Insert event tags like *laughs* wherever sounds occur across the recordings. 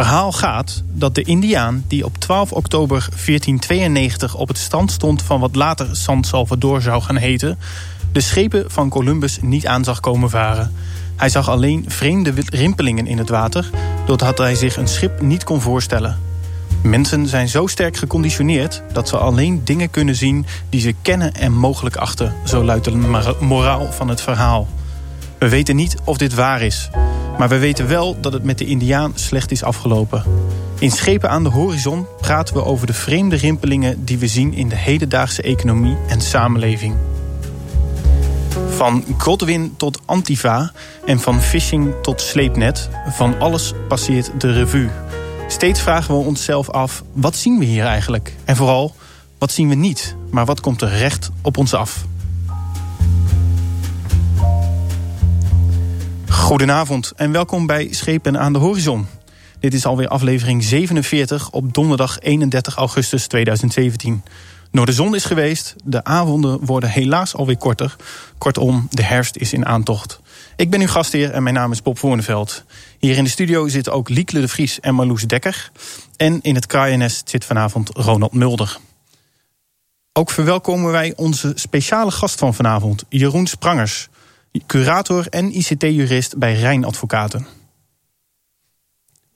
verhaal gaat dat de Indiaan die op 12 oktober 1492 op het strand stond van wat later San Salvador zou gaan heten, de schepen van Columbus niet aan zag komen varen. Hij zag alleen vreemde rimpelingen in het water, doordat hij zich een schip niet kon voorstellen. Mensen zijn zo sterk geconditioneerd dat ze alleen dingen kunnen zien die ze kennen en mogelijk achten, zo luidt de moraal van het verhaal. We weten niet of dit waar is, maar we weten wel dat het met de Indiaan slecht is afgelopen. In Schepen aan de Horizon praten we over de vreemde rimpelingen die we zien in de hedendaagse economie en samenleving. Van Godwin tot Antifa en van phishing tot sleepnet, van alles passeert de revue. Steeds vragen we onszelf af, wat zien we hier eigenlijk? En vooral, wat zien we niet, maar wat komt er recht op ons af? Goedenavond en welkom bij Schepen aan de Horizon. Dit is alweer aflevering 47 op donderdag 31 augustus 2017. Noor de zon is geweest, de avonden worden helaas alweer korter. Kortom, de herfst is in aantocht. Ik ben uw gastheer en mijn naam is Bob Voorneveld. Hier in de studio zitten ook Liekle de Vries en Marloes Dekker. En in het kraaiennest zit vanavond Ronald Mulder. Ook verwelkomen wij onze speciale gast van vanavond, Jeroen Sprangers curator en ICT-jurist bij Rijn Advocaten.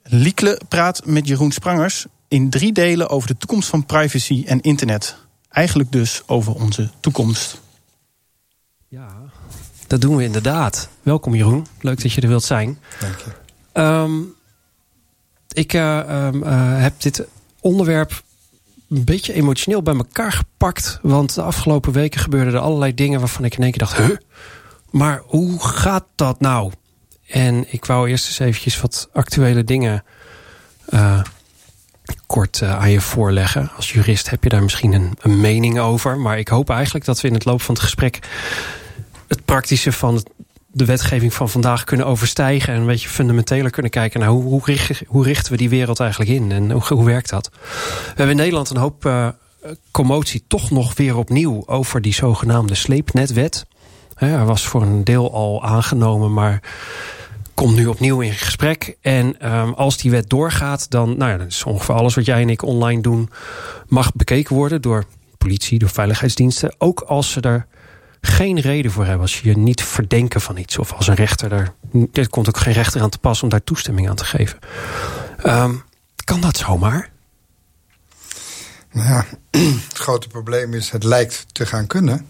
Liekle praat met Jeroen Sprangers in drie delen over de toekomst van privacy en internet. Eigenlijk dus over onze toekomst. Ja, dat doen we inderdaad. Welkom Jeroen, leuk dat je er wilt zijn. Dank je. Ehm, ik uh, heb dit onderwerp een beetje emotioneel bij elkaar gepakt. Want de afgelopen weken gebeurden er allerlei dingen waarvan ik in één keer dacht... Huh? Maar hoe gaat dat nou? En ik wou eerst eens eventjes wat actuele dingen uh, kort uh, aan je voorleggen. Als jurist heb je daar misschien een, een, mening over. Maar ik hoop eigenlijk dat we in het loop van het gesprek... het praktische van de wetgeving van vandaag kunnen overstijgen... en een beetje fundamenteler kunnen kijken naar hoe, hoe richten we die wereld eigenlijk in? En hoe, hoe werkt dat? We hebben in Nederland een hoop uh, commotie toch nog weer opnieuw... over die zogenaamde sleepnetwet... Hij was voor een deel al aangenomen, maar komt nu opnieuw in gesprek. En um, als die wet doorgaat, dan, nou ja, dan is ongeveer alles wat jij en ik online doen, mag bekeken worden door politie, door veiligheidsdiensten. Ook als ze er geen reden voor hebben, als je je niet verdenken van iets. Of als een rechter er. Er komt ook geen rechter aan te pas om daar toestemming aan te geven. Um, kan dat zomaar? Nou ja, *clears throat* het grote probleem is, het lijkt te gaan kunnen.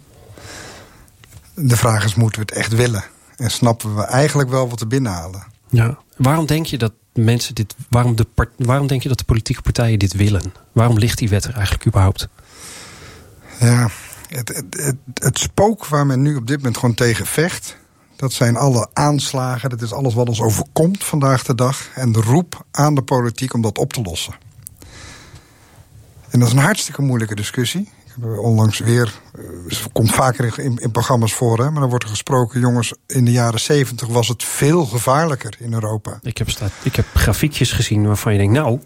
De vraag is, moeten we het echt willen? En snappen we eigenlijk wel wat er binnenhalen? Ja. Waarom denk je dat mensen dit. Waarom, de, waarom denk je dat de politieke partijen dit willen? Waarom ligt die wet er eigenlijk überhaupt? Ja, het, het, het, het spook waar men nu op dit moment gewoon tegen vecht. Dat zijn alle aanslagen, dat is alles wat ons overkomt vandaag de dag. En de roep aan de politiek om dat op te lossen. En dat is een hartstikke moeilijke discussie onlangs weer, eh, komt vaker in, in, programma's voor, hè, maar dan wordt er gesproken, jongens, in de jaren zeventig was het veel gevaarlijker in Europa. Ik heb, staat, ik heb grafiekjes gezien waarvan je denkt, nou,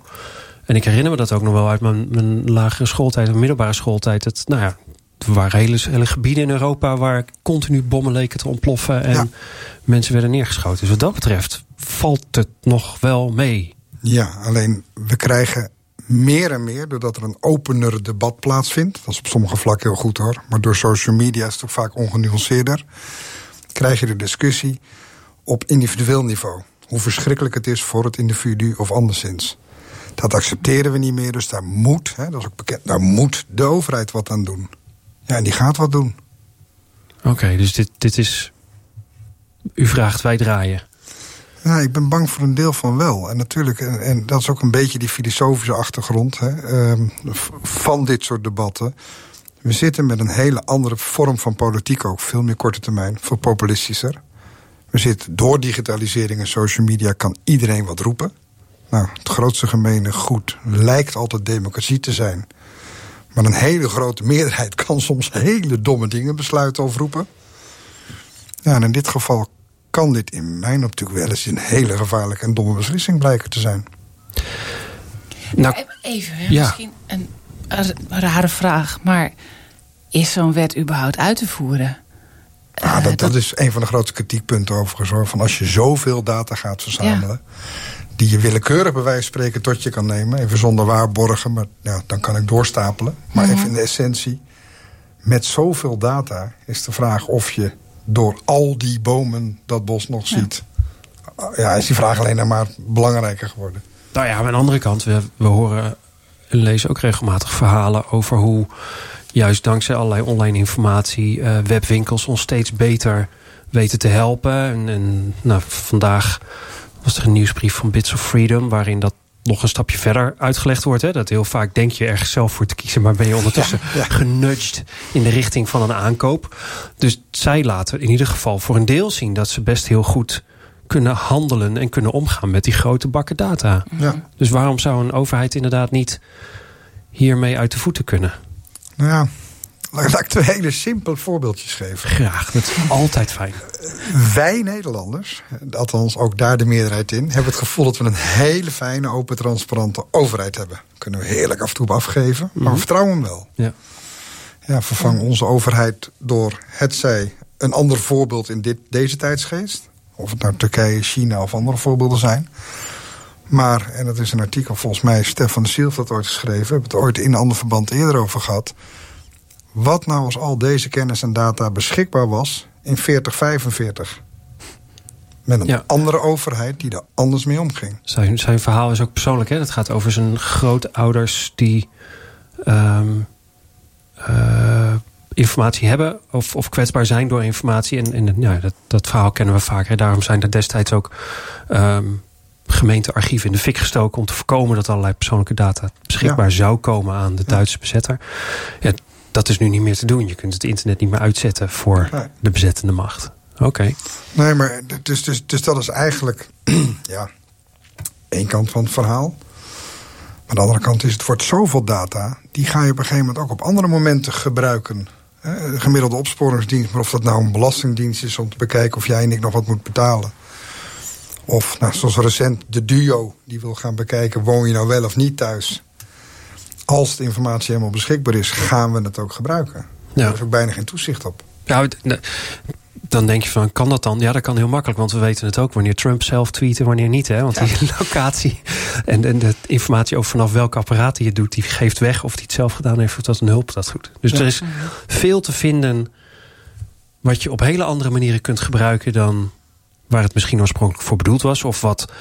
en ik herinner me dat ook nog wel uit mijn, mijn lagere schooltijd, mijn middelbare schooltijd. Het, nou ja, er waren hele, hele gebieden in Europa waar continu bommen leken te ontploffen en mensen werden neergeschoten. Dus wat dat betreft valt het nog wel mee. Ja, alleen we krijgen meer en meer, doordat er een opener debat plaatsvindt... dat is op sommige vlakken heel goed hoor... maar door social media is het ook vaak ongenuanceerder... krijg je de discussie op individueel niveau. Hoe verschrikkelijk het is voor het individu of anderszins. Dat accepteren we niet meer, dus daar moet, hè, dat is ook bekend... daar moet de overheid wat aan doen. Ja, en die gaat wat doen. Oké, dus dit, dit is... U vraagt, wij draaien. Ja, ik ben bang voor een deel van wel. En natuurlijk, en, dat is ook een beetje die filosofische achtergrond hè, ehm, van dit soort debatten. We zitten met een hele andere vorm van politiek ook. Veel meer korte termijn, veel populistischer. We zitten door digitalisering en social media kan iedereen wat roepen. Nou, het grootste gemene goed lijkt altijd democratie te zijn. Maar een hele grote meerderheid *laughs* kan soms hele domme dingen besluiten of roepen. Ja, en in dit geval kan dit in mijn optiek wel eens een hele gevaarlijke en domme beslissing blijken te zijn. Nou, even, hè, misschien een, rare vraag, maar is zo'n wet überhaupt uit te voeren? Ah, dat, dat, is een van de grootste kritiekpunten overigens hoor. Van als je zoveel data gaat verzamelen, die je willekeurig bij wijze van spreken tot je kan nemen. Even zonder waarborgen, maar ja, dan kan ik doorstapelen. Maar even in de essentie, met zoveel data is de vraag of je door al die bomen dat bos nog ziet. Ja, is die vraag alleen maar belangrijker geworden. Nou ja, aan de andere kant, we, we horen en lezen ook regelmatig verhalen over hoe juist dankzij allerlei online informatie uh, webwinkels ons steeds beter weten te helpen. En, en nou, vandaag was er een nieuwsbrief van Bits of Freedom waarin dat nog een stapje verder uitgelegd wordt. Hè? Dat heel vaak denk je ergens zelf voor te kiezen... maar ben je ondertussen ja, genudged in de richting van een aankoop. Dus zij laten in ieder geval voor een deel zien... dat ze best heel goed kunnen handelen en kunnen omgaan met die grote bakken data. Ja. Dus waarom zou een overheid inderdaad niet hiermee uit de voeten kunnen? Nou ja, laat ik twee hele simpele voorbeeldjes geven. Graag, dat is altijd fijn. Wij Nederlanders, althans ook daar de meerderheid in... hebben het gevoel dat we een hele fijne, open, transparante overheid hebben. Kunnen we heerlijk af en toe afgeven, maar we mhm. vertrouwen hem wel. Ja. Ja, vervang onze overheid door hetzij een ander voorbeeld in dit, deze tijdsgeest. Of het nou Turkije, China of andere voorbeelden zijn. Maar, en dat is een artikel, volgens mij Stefan de Siel dat ooit geschreven... we hebben het ooit in een ander verband eerder over gehad. Wat nou als al deze kennis en data beschikbaar was in 4045? Met een andere overheid die er anders mee omging. Zijn, zijn verhaal is ook persoonlijk. Hè? Het gaat over zijn grootouders die... Um, informatie hebben of, of kwetsbaar zijn door informatie. En, en ja, dat, dat verhaal kennen we vaker. Daarom zijn er destijds ook um, gemeentearchieven in de fik gestoken... om te voorkomen dat allerlei persoonlijke data beschikbaar zou komen aan de Duitse bezetter. Ja, dat is nu niet meer te doen. Je kunt het internet niet meer uitzetten voor de bezettende macht. Oké. Nee, maar dus, dus, dus dat is eigenlijk *clears throat* ja, één kant van het verhaal. Aan de andere kant is het wordt zoveel data... die ga je op een gegeven moment ook op andere momenten gebruiken de gemiddelde opsporingsdienst, maar of dat nou een belastingdienst is om te bekijken of jij en ik nog wat moet betalen. Of nou, zoals recent de duo die wil gaan bekijken, woon je nou wel of niet thuis. Als de informatie helemaal beschikbaar is, gaan we het ook gebruiken. Ja. Daar is ook bijna geen toezicht op. Ja, dan denk je van, kan dat dan? Ja, dat kan heel makkelijk, want we weten het ook wanneer Trump zelf tweet en wanneer niet. Hè? Want die *laughs* locatie en, en de informatie over vanaf welk apparaat hij het doet, die geeft weg of hij het zelf gedaan heeft of dat een hulp dat goed. Dus er is veel te vinden wat je op hele andere manieren kunt gebruiken dan waar het misschien oorspronkelijk voor bedoeld was... of wat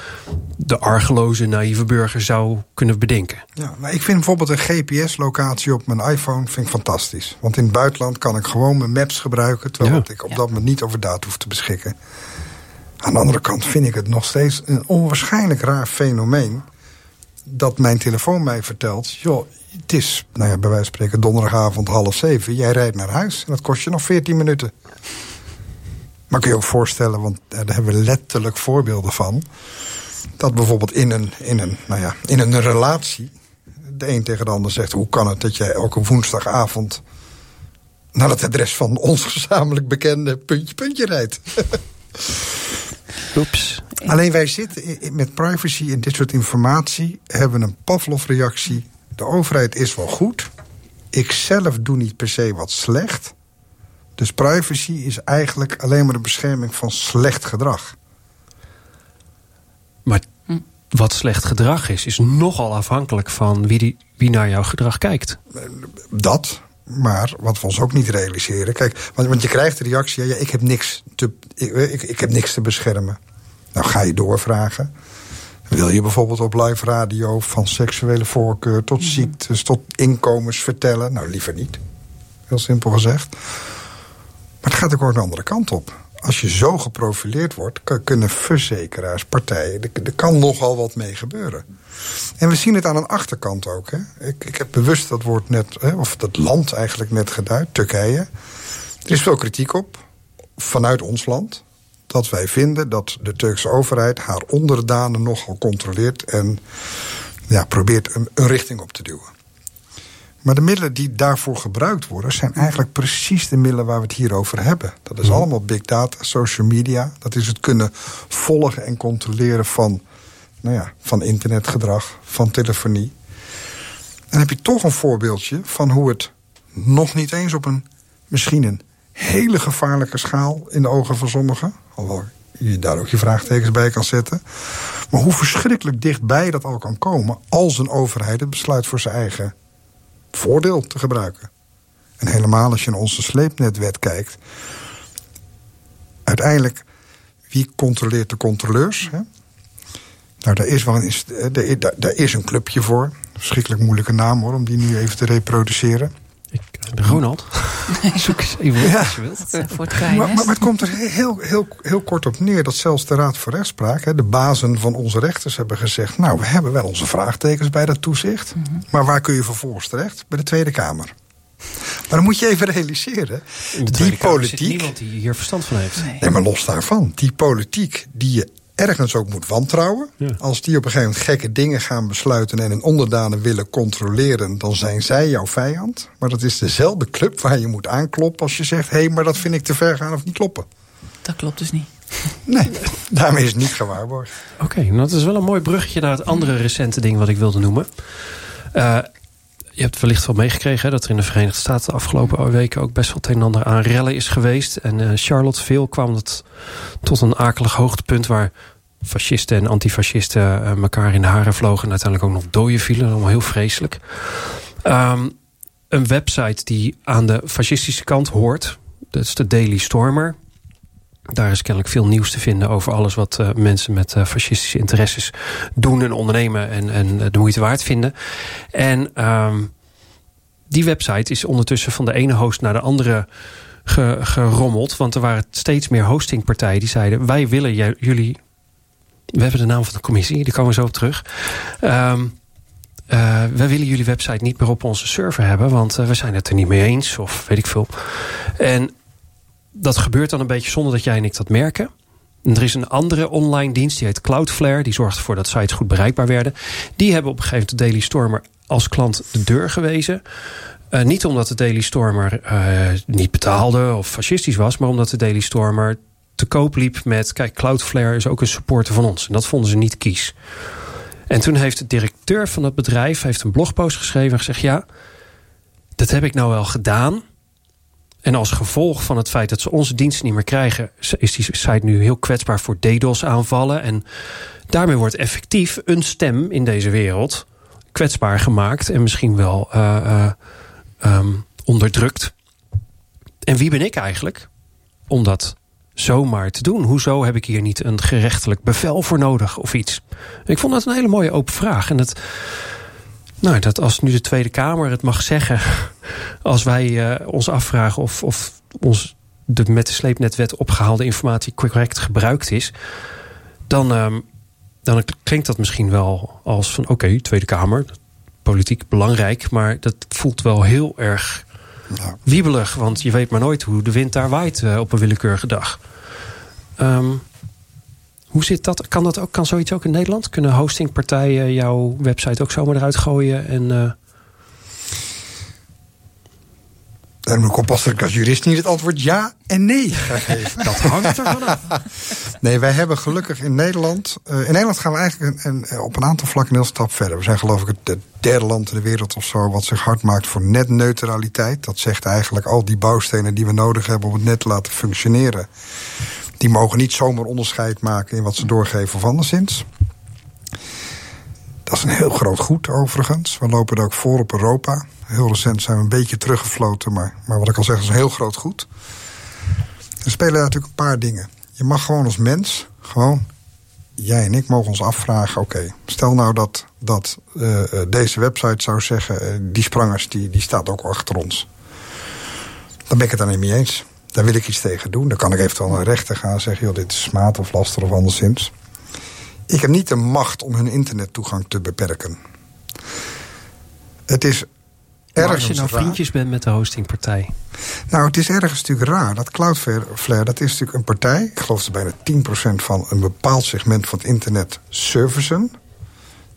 de argeloze, naïeve burger zou kunnen bedenken. Ja, maar ik vind bijvoorbeeld een GPS-locatie op mijn iPhone vind ik fantastisch. Want in het buitenland kan ik gewoon mijn maps gebruiken... terwijl ik op dat moment niet over data hoef te beschikken. Aan de andere kant vind ik het nog steeds een onwaarschijnlijk raar fenomeen... dat mijn telefoon mij vertelt... joh, het is, nou ja, bij wijze van spreken, donderdagavond half zeven... jij rijdt naar huis en dat kost je nog 14 minuten. Maar kun je ook voorstellen, want daar hebben we letterlijk voorbeelden van... dat bijvoorbeeld in een, in een, nou ja, in een relatie... de een tegen de ander zegt... hoe kan het dat jij elke woensdagavond... naar het adres van ons gezamenlijk bekende puntje puntje rijdt? *laughs* Oeps. Alleen wij zitten met privacy en dit soort informatie... hebben een Pavlov-reactie. De overheid is wel goed. Ik zelf doe niet per se wat slecht... Dus privacy is eigenlijk alleen maar de bescherming van slecht gedrag. Maar wat slecht gedrag is, is nogal afhankelijk van wie, die, wie naar jouw gedrag kijkt. Dat, maar wat we ons ook niet realiseren. Kijk, want, want je krijgt de reactie: ja, ik, heb niks te, ik, ik, ik, heb niks te beschermen. Nou ga je doorvragen. Wil je bijvoorbeeld op live radio van seksuele voorkeur tot mhm. ziektes, tot inkomens vertellen? Nou, liever niet. Heel simpel gezegd. Maar het gaat ook een andere kant op. Als je zo geprofileerd wordt, kunnen verzekeraars, partijen... er kan nogal wat mee gebeuren. En we zien het aan een achterkant ook. Hè. Ik, ik heb bewust dat woord net, of dat land eigenlijk net geduid, Turkije. Er is veel kritiek op, vanuit ons land... dat wij vinden dat de Turkse overheid haar onderdanen nogal controleert... en ja, probeert een richting op te duwen. Maar de middelen die daarvoor gebruikt worden... zijn eigenlijk precies de middelen waar we het hier over hebben. Dat is allemaal big data, social media. Dat is het kunnen volgen en controleren van, nou ja, van internetgedrag, van telefonie. Dan heb je toch een voorbeeldje van hoe het nog niet eens op een... misschien een hele gevaarlijke schaal in de ogen van sommigen... alhoewel je daar ook je vraagtekens bij kan zetten. Maar hoe verschrikkelijk dichtbij dat al kan komen... als een overheid het besluit voor zijn eigen voordeel te gebruiken. En helemaal als je naar onze sleepnetwet kijkt... uiteindelijk, wie controleert de controleurs? Hè? Nou, daar is, wel een, daar, daar is een clubje voor. Verschrikkelijk moeilijke naam hoor, om die nu even te reproduceren. Ik, eh, Zoek eens even ja. als je wilt. Voor het maar, maar, maar, het komt er heel, heel, heel kort op neer dat zelfs de Raad voor Rechtspraak... de bazen van onze rechters hebben gezegd... nou, we hebben wel onze vraagtekens bij dat toezicht... Mhm. maar waar kun je vervolgens terecht? Bij de Tweede Kamer. Maar dan moet je even realiseren. die politiek. niemand die hier verstand van heeft. Nee. nee. maar los daarvan. Die politiek die je ergens ook moet wantrouwen. Als die op een gegeven moment gekke dingen gaan besluiten... en hun onderdanen willen controleren, dan zijn zij jouw vijand. Maar dat is dezelfde club waar je moet aankloppen... als je zegt, hé, hey, maar dat vind ik te ver gaan of niet kloppen. Dat klopt dus niet. Nee, *laughs* daarmee is het niet gewaarborgd. Oké, nou dat is wel een mooi bruggetje naar het andere recente ding wat ik wilde noemen. Uh, je hebt wellicht wel meegekregen dat er in de Verenigde Staten de afgelopen weken ook best wel het een en ander aan rellen is geweest. En uh, Charlottesville kwam het tot een akelig hoogtepunt waar fascisten en antifascisten uh, elkaar in de haren vlogen. En uiteindelijk ook nog doden vielen. Allemaal heel vreselijk. Um, een website die aan de fascistische kant hoort. Dat is de Daily Stormer. Daar is kennelijk veel nieuws te vinden over alles wat uh, mensen met uh, fascistische interesses doen en ondernemen en, en de moeite waard vinden. En um, die website is ondertussen van de ene host naar de andere ge, gerommeld. Want er waren steeds meer hostingpartijen die zeiden... wij willen jullie... We hebben de naam van de commissie, die komen we zo op terug. Um, uh, wij willen jullie website niet meer op onze server hebben... want we zijn het er niet mee eens, of weet ik veel. En dat gebeurt dan een beetje zonder dat jij en ik dat merken. En er is een andere online dienst, die heet Cloudflare. Die zorgt ervoor dat sites goed bereikbaar werden. Die hebben op een gegeven moment de Daily Stormer als klant de deur gewezen. Uh, niet omdat de Daily Stormer uh, niet betaalde of fascistisch was... maar omdat de Daily Stormer te koop liep met... kijk, Cloudflare is ook een supporter van ons. En dat vonden ze niet kies. En toen heeft de directeur van het bedrijf heeft een blogpost geschreven en gezegd... ja, dat heb ik nou wel gedaan... En als gevolg van het feit dat ze onze diensten niet meer krijgen... is die site nu heel kwetsbaar voor DDoS-aanvallen. En daarmee wordt effectief een stem in deze wereld kwetsbaar gemaakt... en misschien wel uh, uh, um, onderdrukt. En wie ben ik eigenlijk om dat zomaar te doen? Hoezo heb ik hier niet een gerechtelijk bevel voor nodig of iets? Ik vond dat een hele mooie open vraag. En het nou, dat als nu de Tweede Kamer het mag zeggen... *laughs* als wij uh, ons afvragen of, of ons de met de sleepnetwet opgehaalde informatie correct gebruikt is... dan, uh, dan klinkt dat misschien wel als van... oké, Tweede Kamer, politiek belangrijk... maar dat voelt wel heel erg ja. wiebelig. Want je weet maar nooit hoe de wind daar waait uh, op een willekeurige dag. Um, hoe zit dat? Kan, dat ook, kan zoiets ook in Nederland? Kunnen hostingpartijen jouw website ook zomaar eruit gooien? En, uh... Dan moet ik oppassen dat ik als jurist niet het antwoord ja en nee ga geven. *laughs* dat hangt er vanaf. nee, wij hebben gelukkig in Nederland... Uh, in Nederland gaan we eigenlijk een, een, op een aantal vlakken een heel stap verder. We zijn geloof ik het derde land in de wereld of zo... wat zich hard maakt voor netneutraliteit. Dat zegt eigenlijk al die bouwstenen die we nodig hebben... om het net te laten functioneren die mogen niet zomaar onderscheid maken in wat ze doorgeven of anderszins. Dat is een heel groot goed overigens. We lopen er ook voor op Europa. Heel recent zijn we een beetje teruggefloten, maar, maar wat ik al zeg is een heel groot goed. Er spelen natuurlijk een paar dingen. Je mag gewoon als mens, gewoon jij en ik mogen ons afvragen... oké, stel nou dat, dat uh, deze website zou zeggen... Uh, die sprangers die, die staat ook achter ons. Dan ben ik het daar niet mee eens. Daar wil ik iets tegen doen. Dan kan ik eventueel naar rechter gaan en zeggen... joh, dit is smaad of laster of anderszins. Ik heb niet de macht om hun internettoegang te beperken. Het is ergens als je nou raar. vriendjes bent met de hostingpartij? Nou, het is ergens natuurlijk raar. Dat Cloudflare, dat is natuurlijk een partij... ik geloof dat bijna 10% van een bepaald segment van het internet servicen.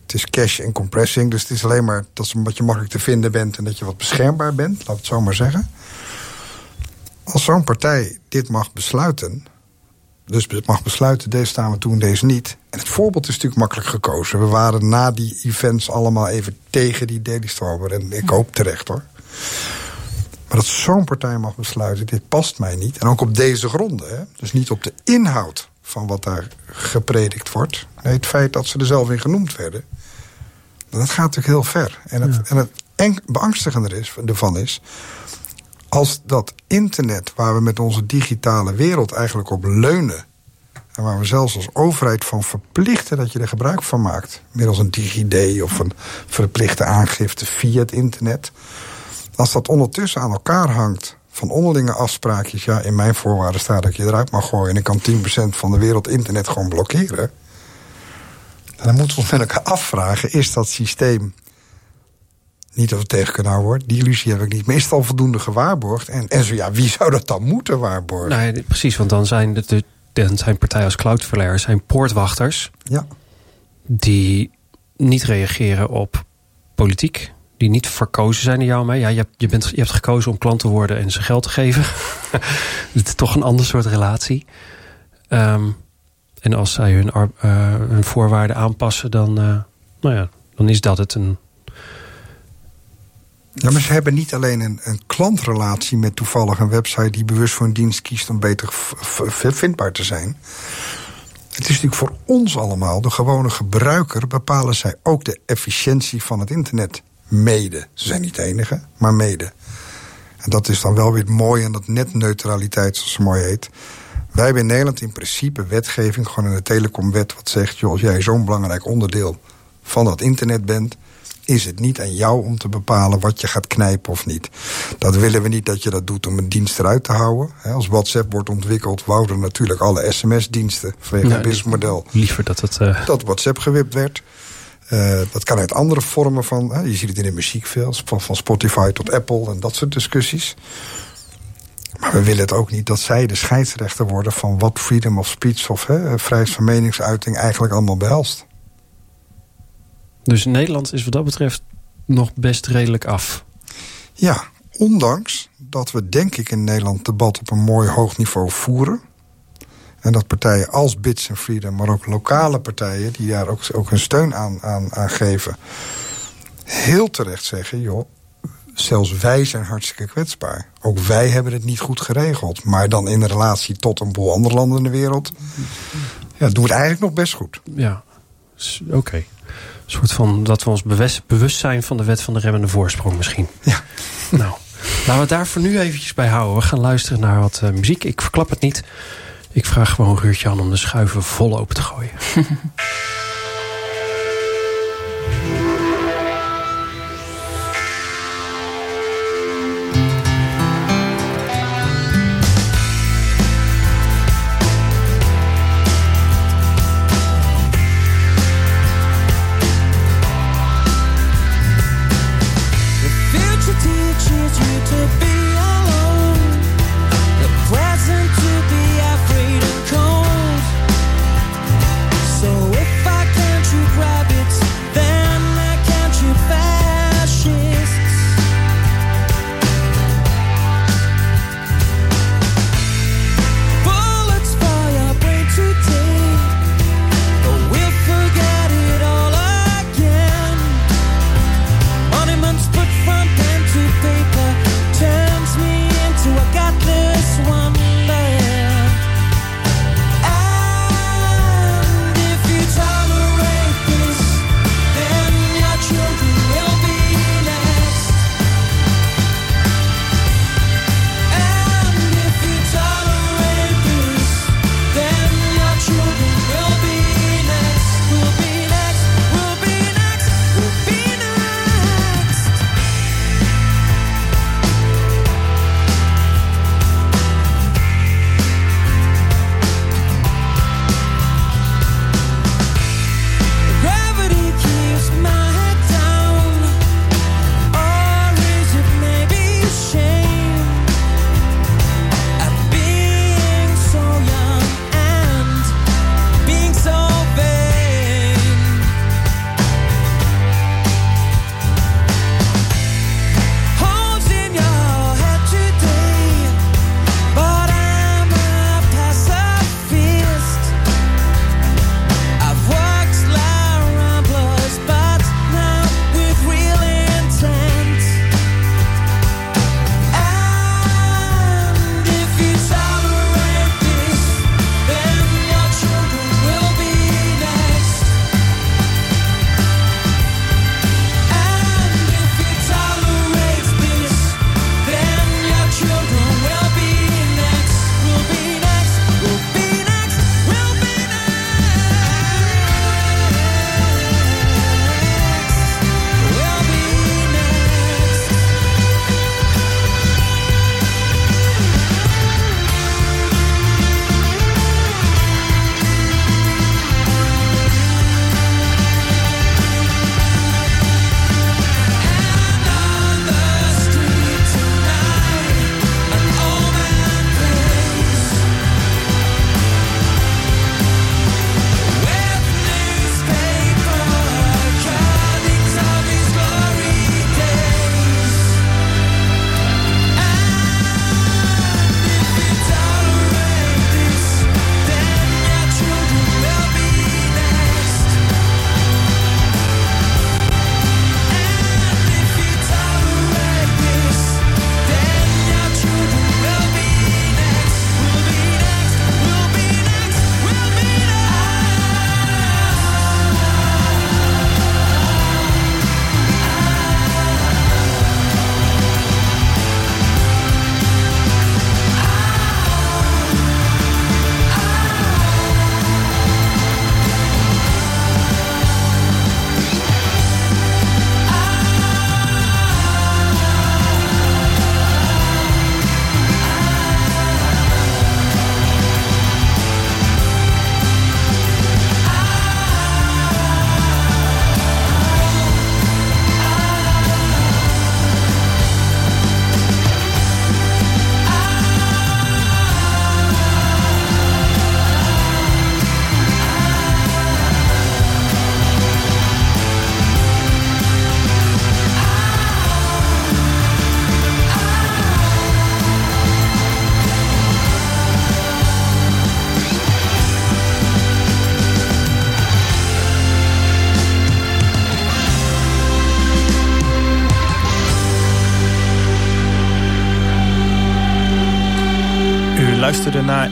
Het is cache en compressing, dus het is alleen maar... dat je makkelijk te vinden bent en dat je wat beschermbaar bent. Laat het zo maar zeggen. Als zo'n partij dit mag besluiten... dus mag besluiten, deze staan we toe deze niet... en het voorbeeld is natuurlijk makkelijk gekozen. We waren na die events allemaal even tegen die Daily Stormer. En ik hoop terecht, hoor. Maar dat zo'n partij mag besluiten, dit past mij niet. En ook op deze gronden. Hè? Dus niet op de inhoud van wat daar gepredikt wordt. Nee, het feit dat ze er zelf in genoemd werden. Dat gaat natuurlijk heel ver. En het, en het beangstigende is, ervan is... als dat internet waar we met onze digitale wereld eigenlijk op leunen... en waar we zelfs als overheid van verplichten dat je er gebruik van maakt... middels een DigiD of een verplichte aangifte via het internet... als dat ondertussen aan elkaar hangt van onderlinge afspraakjes... ja, in mijn voorwaarden staat dat je eruit mag gooien... en ik kan 10% van de wereld internet gewoon blokkeren... dan moeten we ons met elkaar afvragen... is dat systeem niet dat we tegen kunnen houden Die illusie heb ik niet. Meestal voldoende gewaarborgd. En, en zo ja, wie zou dat dan moeten waarborgen? Nee, precies, want dan zijn, de, dan zijn partijen als Cloudflare... zijn poortwachters... Ja. die niet reageren op politiek die niet verkozen zijn in jou mee. Ja, je hebt, je, bent, je hebt gekozen om klant te worden en ze geld te geven. *laughs* het is toch een ander soort relatie. Ehm, en als zij hun, uh, hun voorwaarden aanpassen, dan, uh, nou ja, dan is dat het een. Ja, maar ze hebben niet alleen een, een klantrelatie met toevallig een website die bewust voor een dienst kiest om beter vindbaar te zijn. Het is natuurlijk voor ons allemaal, de gewone gebruiker, bepalen zij ook de efficiëntie van het internet mede. Ze zijn niet de enige, maar mede. En dat is dan wel weer mooi en dat netneutraliteit, zoals ze mooi heet. Wij hebben in Nederland in principe wetgeving, gewoon in de telecomwet... wat zegt, joh, als jij zo'n belangrijk onderdeel van dat internet bent... is het niet aan jou om te bepalen wat je gaat knijpen of niet. Dat willen we niet dat je dat doet om een dienst eruit te houden. Als WhatsApp wordt ontwikkeld, wouden natuurlijk alle sms-diensten... vanwege het businessmodel. Liever dat het... Uh... Dat WhatsApp gewipt werd... Uh, dat kan uit andere vormen van... Je ziet het in de muziek veel, van, van Spotify tot Apple en dat soort discussies. Maar we willen het ook niet dat zij de scheidsrechter worden... van wat freedom of speech of vrijheid van meningsuiting eigenlijk allemaal behelst. Dus Nederland is wat dat betreft nog best redelijk af. Ja, ondanks dat we denk ik in Nederland debat op een mooi hoog niveau voeren... En dat partijen als Bits and Freedom, maar ook lokale partijen... die daar ook, ook hun steun aan, aan, aan geven... heel terecht zeggen, joh, zelfs wij zijn hartstikke kwetsbaar. Ook wij hebben het niet goed geregeld. Maar dan in relatie tot een boel andere landen in de wereld... Ja, doen we het eigenlijk nog best goed. Ja, oké. Soort van dat we ons bewust, bewust zijn van de wet van de remmende voorsprong misschien. Ja. Nou, laten we het daar voor nu eventjes bij houden. We gaan luisteren naar wat uh, muziek. Ik verklap het niet. Ik vraag gewoon Ruurtje aan om de schuiven vol open te gooien. *laughs*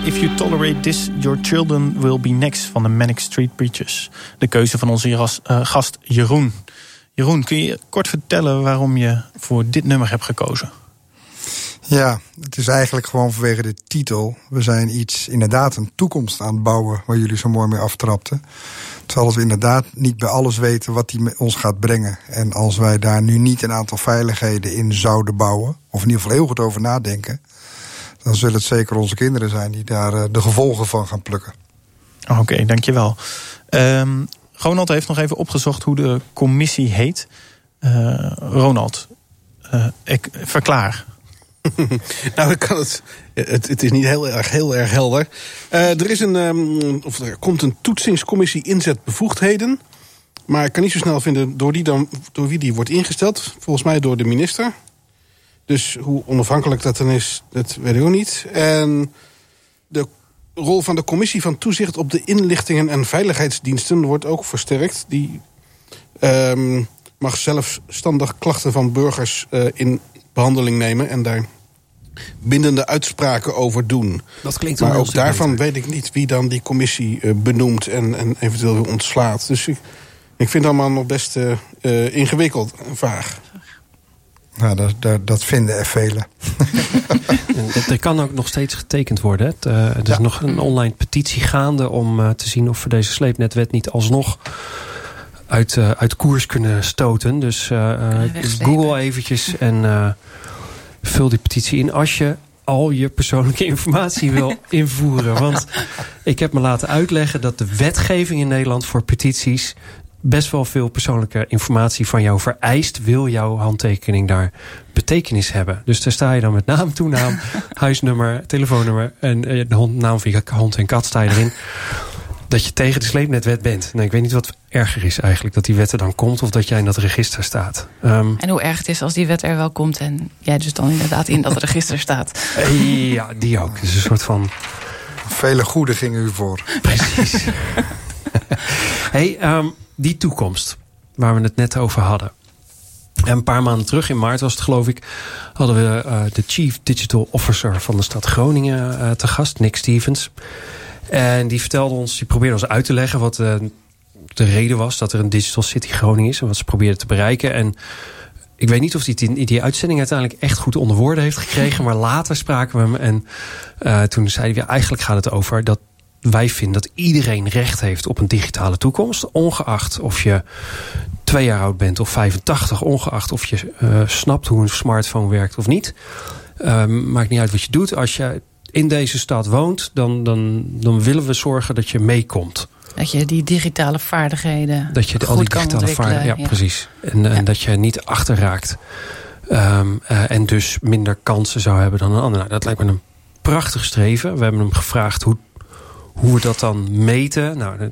If You Tolerate This, Your Children Will Be Next van de Manic Street Preachers. De keuze van onze uh, gast Jeroen. Jeroen, kun je kort vertellen waarom je voor dit nummer hebt gekozen? Ja, het is eigenlijk gewoon vanwege de titel. We zijn iets, inderdaad, een toekomst aan het bouwen waar jullie zo mooi mee aftrapten. Terwijl we inderdaad niet bij alles weten wat die ons gaat brengen. En als wij daar nu niet een aantal veiligheden in zouden bouwen, of in ieder geval heel goed over nadenken, dan zullen het zeker onze kinderen zijn die daar eh, de gevolgen van gaan plukken. Oké, dankjewel. Um, Ronald heeft nog even opgezocht hoe de commissie heet. Uh, Ronald, uh, ik verklaar. *laughs* nou, ik kan het, het. Het is niet heel erg, heel erg helder. Uh, er, is een, um, of er komt een toetsingscommissie inzetbevoegdheden. Maar ik kan niet zo snel vinden door, die dan, door wie die wordt ingesteld. Volgens mij door de minister. Dus hoe onafhankelijk dat dan is, dat weet ik ook niet. En de rol van de commissie van toezicht op de inlichtingen en veiligheidsdiensten wordt ook versterkt. Die um, mag zelfstandig klachten van burgers uh, in behandeling nemen en daar bindende uitspraken over doen. Dat klinkt maar ook daarvan weet ik niet wie dan die commissie uh, benoemt en, en eventueel weer ontslaat. Dus ik, ik vind het allemaal nog best uh, ingewikkeld en vaag. Nou, dat, dat, dat vinden er velen. *laughs* er kan ook nog steeds getekend worden. Het, uh, er is nog een online petitie gaande om uh, te zien of we deze sleepnetwet niet alsnog uit, uh, uit koers kunnen stoten. Dus Google eventjes en vul die petitie in als je al je persoonlijke informatie wil *laughs* invoeren. Want ik heb me laten uitleggen dat de wetgeving in Nederland voor petities best wel veel persoonlijke informatie van jou vereist... wil jouw handtekening daar betekenis hebben. Dus daar sta je dan met naam, toenaam, *laughs* huisnummer, telefoonnummer... en eh, de hond, naam van je hond en kat sta je erin... dat je tegen de sleepnetwet bent. Nou, ik weet niet wat erger is eigenlijk. Dat die wet er dan komt of dat jij in dat register staat. Um, en hoe erg het is als die wet er wel komt... en jij dus dan inderdaad in dat *laughs* register staat. Ja, die ook. Dus een soort van... Vele goede gingen u voor. Precies. *laughs* hey, um, die toekomst waar we het net over hadden. En een paar maanden terug, in maart was het geloof ik... hadden we uh, de Chief Digital Officer van de stad Groningen uh, te gast, Nick Stevens. En die vertelde ons, die probeerde ons uit te leggen... wat uh, de reden was dat er een Digital City Groningen is... en wat ze probeerden te bereiken. En ik weet niet of hij die, die uitzending uiteindelijk echt goed onder woorden heeft gekregen... maar later spraken we hem en toen zei hij... eigenlijk gaat het over dat wij vinden dat iedereen recht heeft op een digitale toekomst. Ongeacht of je twee jaar oud bent of 85. Ongeacht of je uh, snapt hoe een smartphone werkt of niet. Uh, maakt niet uit wat je doet. Als je in deze stad woont, dan, dan, dan willen we zorgen dat je meekomt. Dat je die digitale vaardigheden. Dat je al die digitale vaardigheden. Ja, precies. En, en dat je niet achterraakt. Um, uh, en dus minder kansen zou hebben dan een ander. Nou, dat lijkt me een prachtig streven. We hebben hem gevraagd hoe hoe we dat dan meten. Nou, het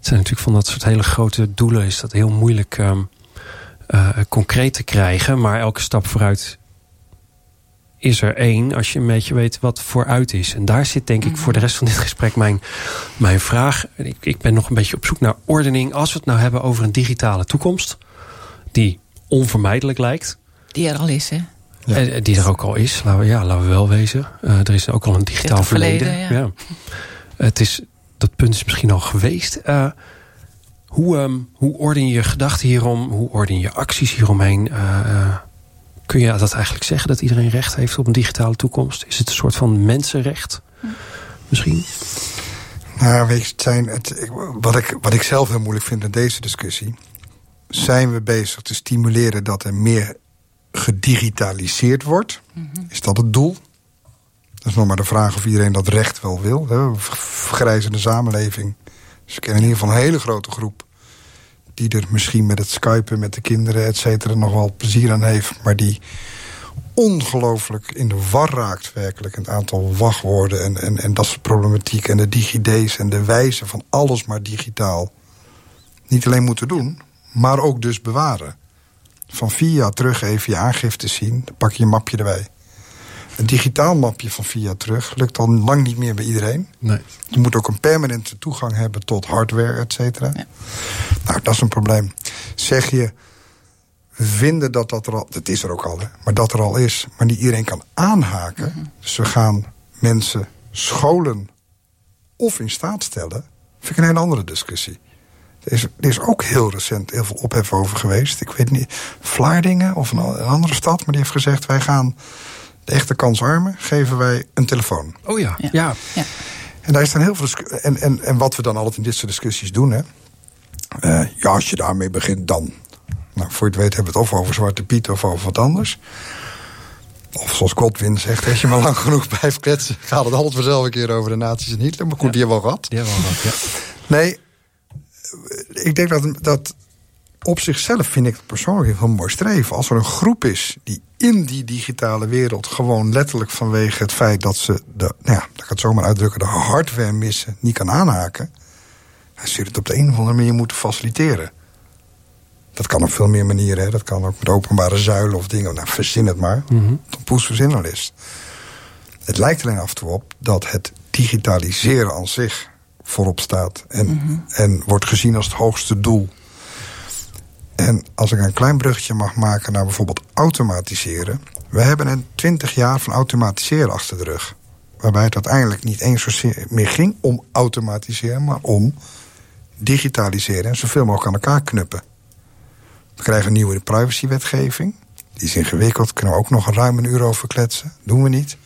zijn natuurlijk van dat soort hele grote doelen is dat heel moeilijk um, uh, concreet te krijgen. Maar elke stap vooruit is er één als je een beetje weet wat vooruit is. En daar zit denk ik voor de rest van dit gesprek mijn, mijn vraag. Ik, ik ben nog een beetje op zoek naar ordening. Als we het nou hebben over een digitale toekomst... die onvermijdelijk lijkt. Die er al is, hè? Ja. En, die er ook al is, laten we, ja, laten we wel wezen. Uh, er is ook al een digitaal verleden. verleden ja. ja. Het is, dat punt is misschien al geweest. Uh, hoe, um, hoe orden je je gedachten hierom? Hoe orden je acties hieromheen? Uh, kun je dat eigenlijk zeggen dat iedereen recht heeft op een digitale toekomst? Is het een soort van mensenrecht? Misschien? Nou, weet je, het zijn het, wat, ik, wat ik zelf heel moeilijk vind in deze discussie... zijn we bezig te stimuleren dat er meer gedigitaliseerd wordt? Mm -hmm. Is dat het doel? Dat is nog maar de vraag of iedereen dat recht wel wil. We hebben een vergrijzende samenleving. Dus ik ken in ieder geval een hele grote groep... die er misschien met het skypen met de kinderen, et cetera... nog wel plezier aan heeft, maar die ongelooflijk in de war raakt werkelijk. Het aantal wachtwoorden en, en, en dat soort problematiek... en de digidees en de wijze van alles maar digitaal... niet alleen moeten doen, maar ook dus bewaren. Van vier jaar terug even je aangifte zien, dan pak je een mapje erbij. Een digitaal mapje van via terug lukt al lang niet meer bij iedereen. Nee. Je moet ook een permanente toegang hebben tot hardware, et cetera. Ja. Nou, dat is een probleem. Zeg je, we vinden dat dat er al... Dat is er ook al, hè, maar dat er al is. Maar niet iedereen kan aanhaken. Mhm. Dus we gaan mensen scholen of in staat stellen, vind ik een hele andere discussie. Er is, er is ook heel recent heel veel ophef over geweest. Ik weet niet, Vlaardingen of een, andere stad, maar die heeft gezegd: wij gaan de echte kansarmen geven wij een telefoon. Oh ja, ja. ja. En daar is dan heel veel. En, en, en wat we dan altijd in dit soort discussies doen, hè. Uh, ja, als je daarmee begint, dan. Nou, voor je het weet hebben we het of over Zwarte Piet of over wat anders. Of zoals Godwin zegt, als je maar lang genoeg blijft kletsen... gaat het altijd vanzelf een keer over de nazi's en Hitler. Maar goed, die hebben we al gehad. Die hebben we al gehad, ja. Nee, ik denk dat, dat op zichzelf vind ik het persoonlijk een mooi streven. Als er een groep is die in die digitale wereld gewoon letterlijk vanwege het feit dat ze de, nou ja, dat het zomaar uitdrukken, de hardware missen, niet kan aanhaken. Dan zul je het op de een of andere manier moeten faciliteren. Dat kan op veel meer manieren. Hè. Dat kan ook met openbare zuilen of dingen. Nou, verzin het maar. Mm -hmm. Poes is. Het lijkt alleen af en toe op dat het digitaliseren aan zich voorop staat. En, mhm. en wordt gezien als het hoogste doel. En als ik een klein bruggetje mag maken naar bijvoorbeeld automatiseren. We hebben een twintig jaar van automatiseren achter de rug. Waarbij het uiteindelijk niet eens meer ging om automatiseren, maar om digitaliseren en zoveel mogelijk aan elkaar knuppen. We krijgen een nieuwe privacywetgeving. Die is ingewikkeld, kunnen we ook nog ruim een uur over kletsen. Doen we niet.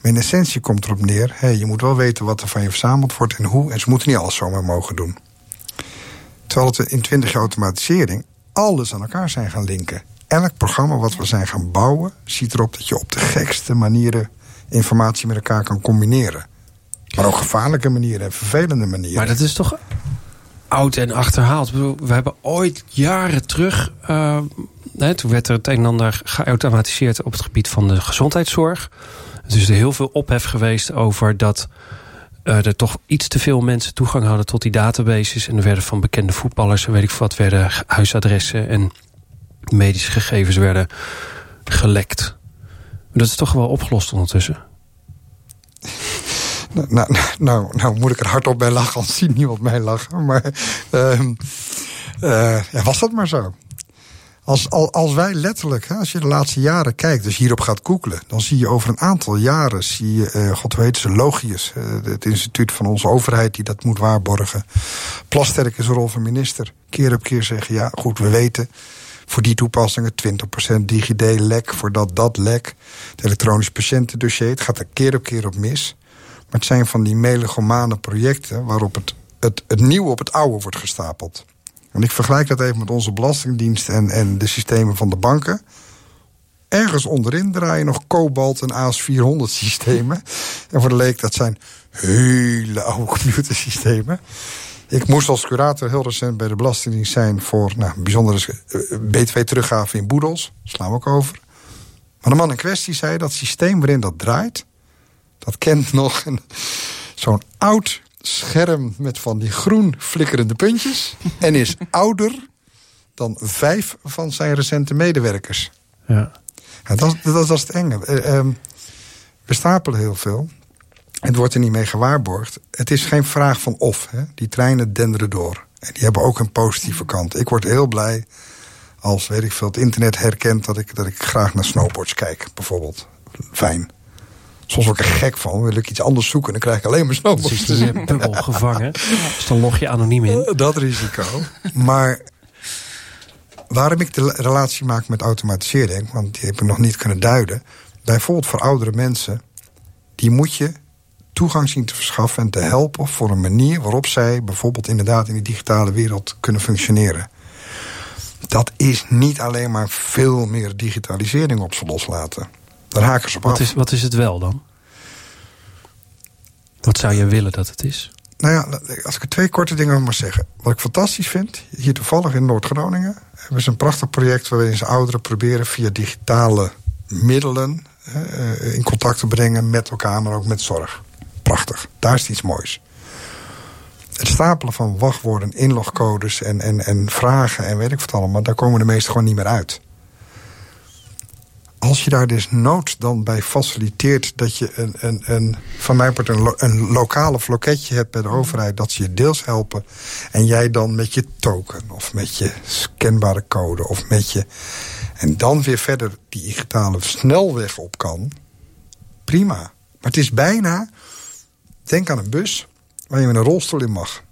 Maar in essentie komt erop neer... Hey, je moet wel weten wat er van je verzameld wordt en hoe... en ze moeten niet alles zomaar mogen doen. Terwijl het in 20 jaar automatisering alles aan elkaar zijn gaan linken. Elk programma wat we zijn gaan bouwen... ziet erop dat je op de gekste manieren informatie met elkaar kan combineren. Maar ook gevaarlijke manieren en vervelende manieren. Maar dat is toch oud en achterhaald. We hebben ooit jaren terug... Uh, toen werd er het een en ander geautomatiseerd op het gebied van de gezondheidszorg. Er is heel veel ophef geweest over dat uh, er toch iets te veel mensen toegang hadden tot die databases. En er werden van bekende voetballers en weet ik wat, werden huisadressen en medische gegevens werden gelekt. dat is toch wel opgelost ondertussen. *laughs* Nou, nou, nou, nou, moet ik er hardop bij lachen, anders ziet niemand mij lachen. Maar uh, uh, ja, was dat maar zo. Als, als wij letterlijk, als je de laatste jaren kijkt, dus hierop gaat googlen, dan zie je over een aantal jaren, zie je, uh, god weet ze, Logius, uh, het instituut van onze overheid die dat moet waarborgen. Plasterk is rol van minister. Keer op keer zeggen, ja, goed, we weten voor die toepassingen 20% DigiD-lek, voor dat dat lek. Het elektronisch patiëntendossier, het gaat er keer op keer op mis. Maar het zijn van die melegomane projecten waarop het, het, het nieuwe op het oude wordt gestapeld. En ik vergelijk dat even met onze belastingdienst en, en de systemen van de banken. Ergens onderin draaien nog Cobalt en AS400 systemen. En voor de leek, dat zijn hele oude computersystemen. Ik moest als curator heel recent bij de Belastingdienst zijn... voor nou, bijzondere eh, btw-teruggave in Boedels. Slaan we ook over. Maar de man in kwestie zei dat systeem waarin dat draait... dat kent *laughs* nog zo'n oud scherm met van die groen flikkerende puntjes. en is *laughs* ouder dan vijf van zijn recente medewerkers. Ja. ja dat, dat, dat, is het enge. Uh, um, we stapelen heel veel. Het wordt er niet mee gewaarborgd. Het is geen vraag van of. Hè. Die treinen denderen door. En die hebben ook een positieve kant. Ik word heel blij als, weet ik veel, het internet herkent... dat ik, dat ik graag naar snowboards kijk, bijvoorbeeld. Fijn. Soms word ik er gek van. Wil ik iets anders zoeken, dan krijg ik alleen maar snowboards te zien. bubbel gevangen. *laughs* Dus dan log je anoniem in. Eh, dat risico. maar waarom ik de relatie maak met automatisering... want die heb ik nog niet kunnen duiden... bijvoorbeeld voor oudere mensen... die moet je toegang zien te verschaffen en te helpen... voor een manier waarop zij bijvoorbeeld inderdaad... in die digitale wereld kunnen functioneren. Dat is niet alleen maar veel meer digitalisering op ze loslaten... Daar haken ze op wat Is, wat is het wel dan? Wat zou je willen dat het is? Nou ja, als ik er twee korte dingen over mag zeggen. Wat ik fantastisch vind, hier toevallig in Noord-Groningen... hebben ze een prachtig project waarin ze ouderen proberen... via digitale middelen eh, in contact te brengen met elkaar... maar ook met zorg. Prachtig. Daar is iets moois. Het stapelen van wachtwoorden, inlogcodes en, en, en vragen en weet ik wat allemaal... daar komen de meesten gewoon niet meer uit als je daar dus nood dan bij faciliteert... dat je een, een, een, van mij wordt een, een lokale floketje hebt bij de overheid... dat ze je deels helpen en jij dan met je token... of met je scanbare code of met je... en dan weer verder die digitale snelweg op kan... prima. Maar het is bijna... Denk aan een bus waar je met een rolstoel in mag.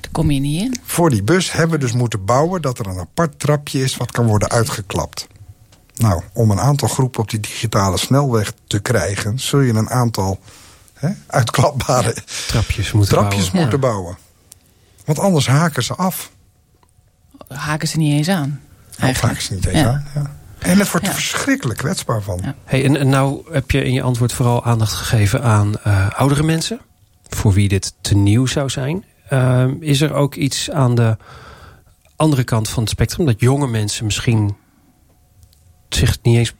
Daar kom je niet in. Voor die bus hebben we dus moeten bouwen... dat er een apart trapje is wat kan worden uitgeklapt. Nou, om een aantal groepen op die digitale snelweg te krijgen... zul je een aantal hè, uitklapbare trapjes moeten trapjes bouwen. Moeten bouwen. Want anders haken ze af. Haken ze niet eens aan. Eigenlijk. Haken ze niet eens aan, ja. En het wordt er verschrikkelijk kwetsbaar van. Ja. Hey, en, en nou heb je in je antwoord vooral aandacht gegeven aan uh, oudere mensen. Voor wie dit te nieuw zou zijn. Uh, is er ook iets aan de andere kant van het spectrum... dat jonge mensen misschien zich niet eens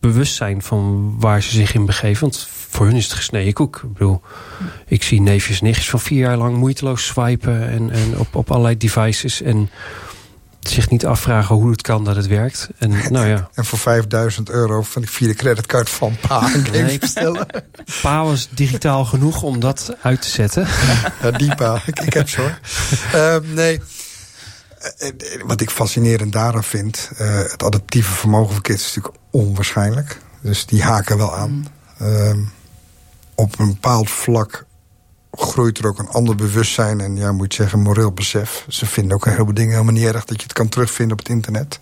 bewust zijn... van waar ze zich in begeven? Want voor hun is het gesneden koek. Ik bedoel, ik zie neefjes en nichtjes van vier jaar lang moeiteloos swipen... en, en op, op allerlei devices en zich niet afvragen hoe het kan dat het werkt. En, *laughs* nou ja. en voor 5000 euro van die vierde creditcard van Pa *laughs* een game nee, bestellen. Pa was digitaal genoeg om dat uit te zetten. Ja, die Pa. Ik, ik heb zo. Uh, *laughs* nee. Wat ik fascinerend daaraan vind... Uh, het adaptieve vermogen van kids is natuurlijk onwaarschijnlijk. Dus die haken wel aan. Uh, op een bepaald vlak groeit er ook een ander bewustzijn... en ja, moet je zeggen, moreel besef. Ze vinden ook een heleboel dingen helemaal niet erg... dat je het kan terugvinden op het internet.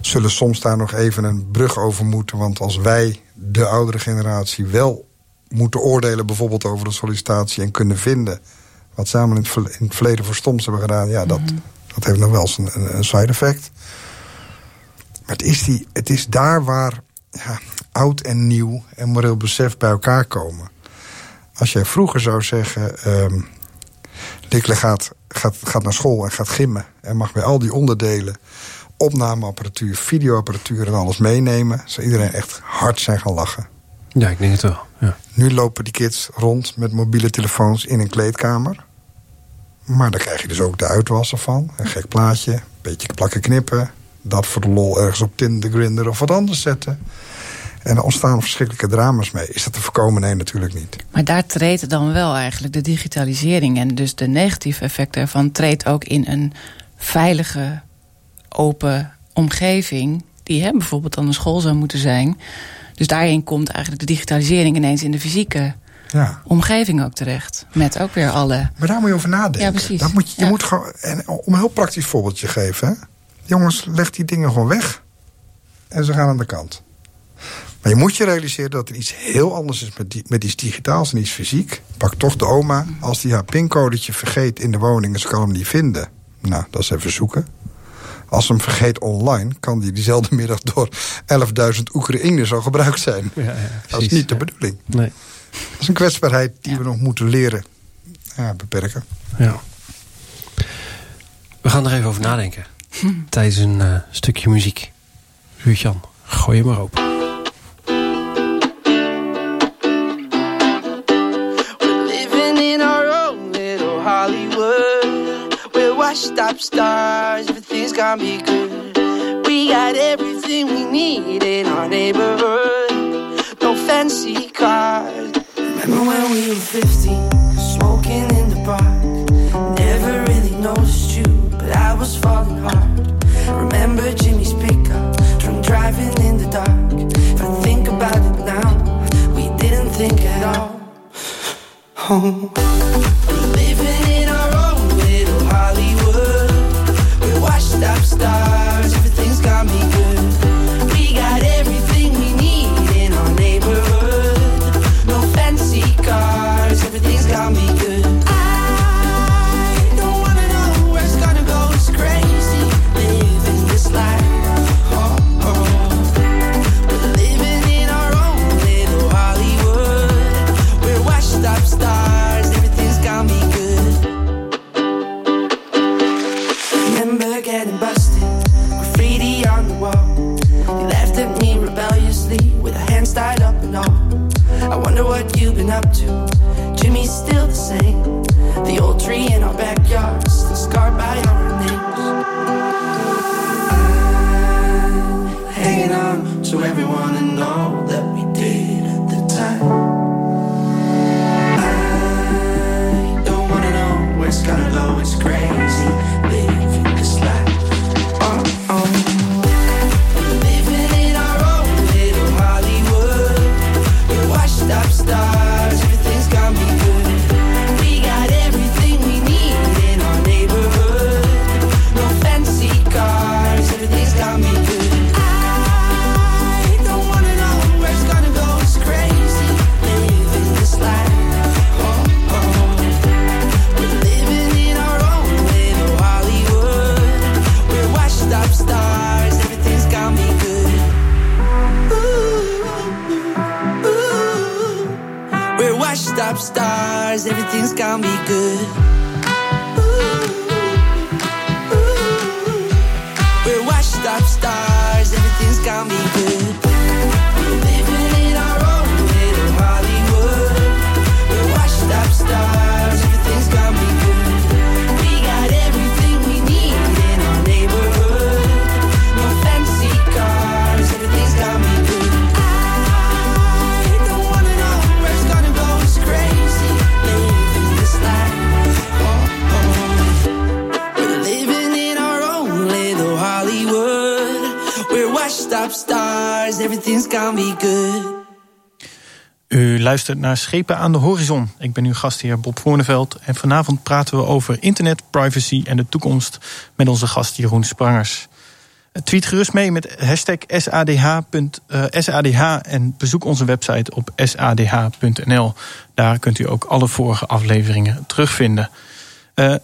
Zullen soms daar nog even een brug over moeten... want als wij, de oudere generatie, wel moeten oordelen... bijvoorbeeld over de sollicitatie en kunnen vinden... wat samen in het verleden voor stoms hebben gedaan... ja, dat, mm. Dat heeft nog wel eens een, een side effect. Maar het is, die, het is daar waar ja, oud en nieuw en moreel besef bij elkaar komen... Als jij vroeger zou zeggen... Um, Dikle gaat, gaat, gaat naar school en gaat gimmen... en mag bij al die onderdelen opnameapparatuur, videoapparatuur en alles meenemen... zou iedereen echt hard zijn gaan lachen. Ja, ik denk het wel. Ja. Nu lopen die kids rond met mobiele telefoons in een kleedkamer. Maar daar krijg je dus ook de uitwassen van. Een gek plaatje, een beetje plakken knippen... dat voor de lol ergens op Tinder, Grindr of wat anders zetten... En er ontstaan verschrikkelijke drama's mee. Is dat te voorkomen? Nee, natuurlijk niet. Maar daar treedt dan wel eigenlijk de digitalisering... en dus de negatieve effecten ervan... treedt ook in een veilige, open omgeving... die hè, bijvoorbeeld dan een school zou moeten zijn. Dus daarin komt eigenlijk de digitalisering ineens in de fysieke... Ja. omgeving ook terecht. Met ook weer alle... Maar daar moet je over nadenken. Ja, precies. Dat moet je, je moet gewoon, en om een heel praktisch voorbeeldje te geven... Hè? jongens, leg die dingen gewoon weg. En ze gaan aan de kant. Maar je moet je realiseren dat er iets heel anders is met, die, met iets digitaals en iets fysiek. Pak toch de oma, als die haar pincodetje vergeet in de woning... en ze kan hem niet vinden. Nou, dat is even zoeken. Als ze hem vergeet online, kan die diezelfde *laughs* middag door 11.000 Oekraïners al gebruikt zijn. Ja, ja, dat is niet de bedoeling. Nee. Dat is een kwetsbaarheid die we nog moeten leren ja, beperken. Ja. We gaan er even over nadenken. Tijdens een uh, stukje muziek. Ruud-Jan, gooi je maar open. up stars, everything's gonna be good. We got everything we need in our neighborhood. No fancy cars. When we were 15, smoking in the park? Never really noticed you, but I was falling hard. Remember Jimmy's pickup, drunk driving in the dark. If I think about it now, we didn't think at all. Oh. We're living in our own little Hollywood. We watched stop stars. Luistert naar Schepen aan de Horizon. Ik ben uw gastheer Bob Voorneveld. En vanavond praten we over internet, privacy en de toekomst met onze gast Jeroen Sprangers. Tweet gerust mee met hashtag SADH, eh, en bezoek onze website op sadh.nl. Daar kunt u ook alle vorige afleveringen terugvinden. Eh,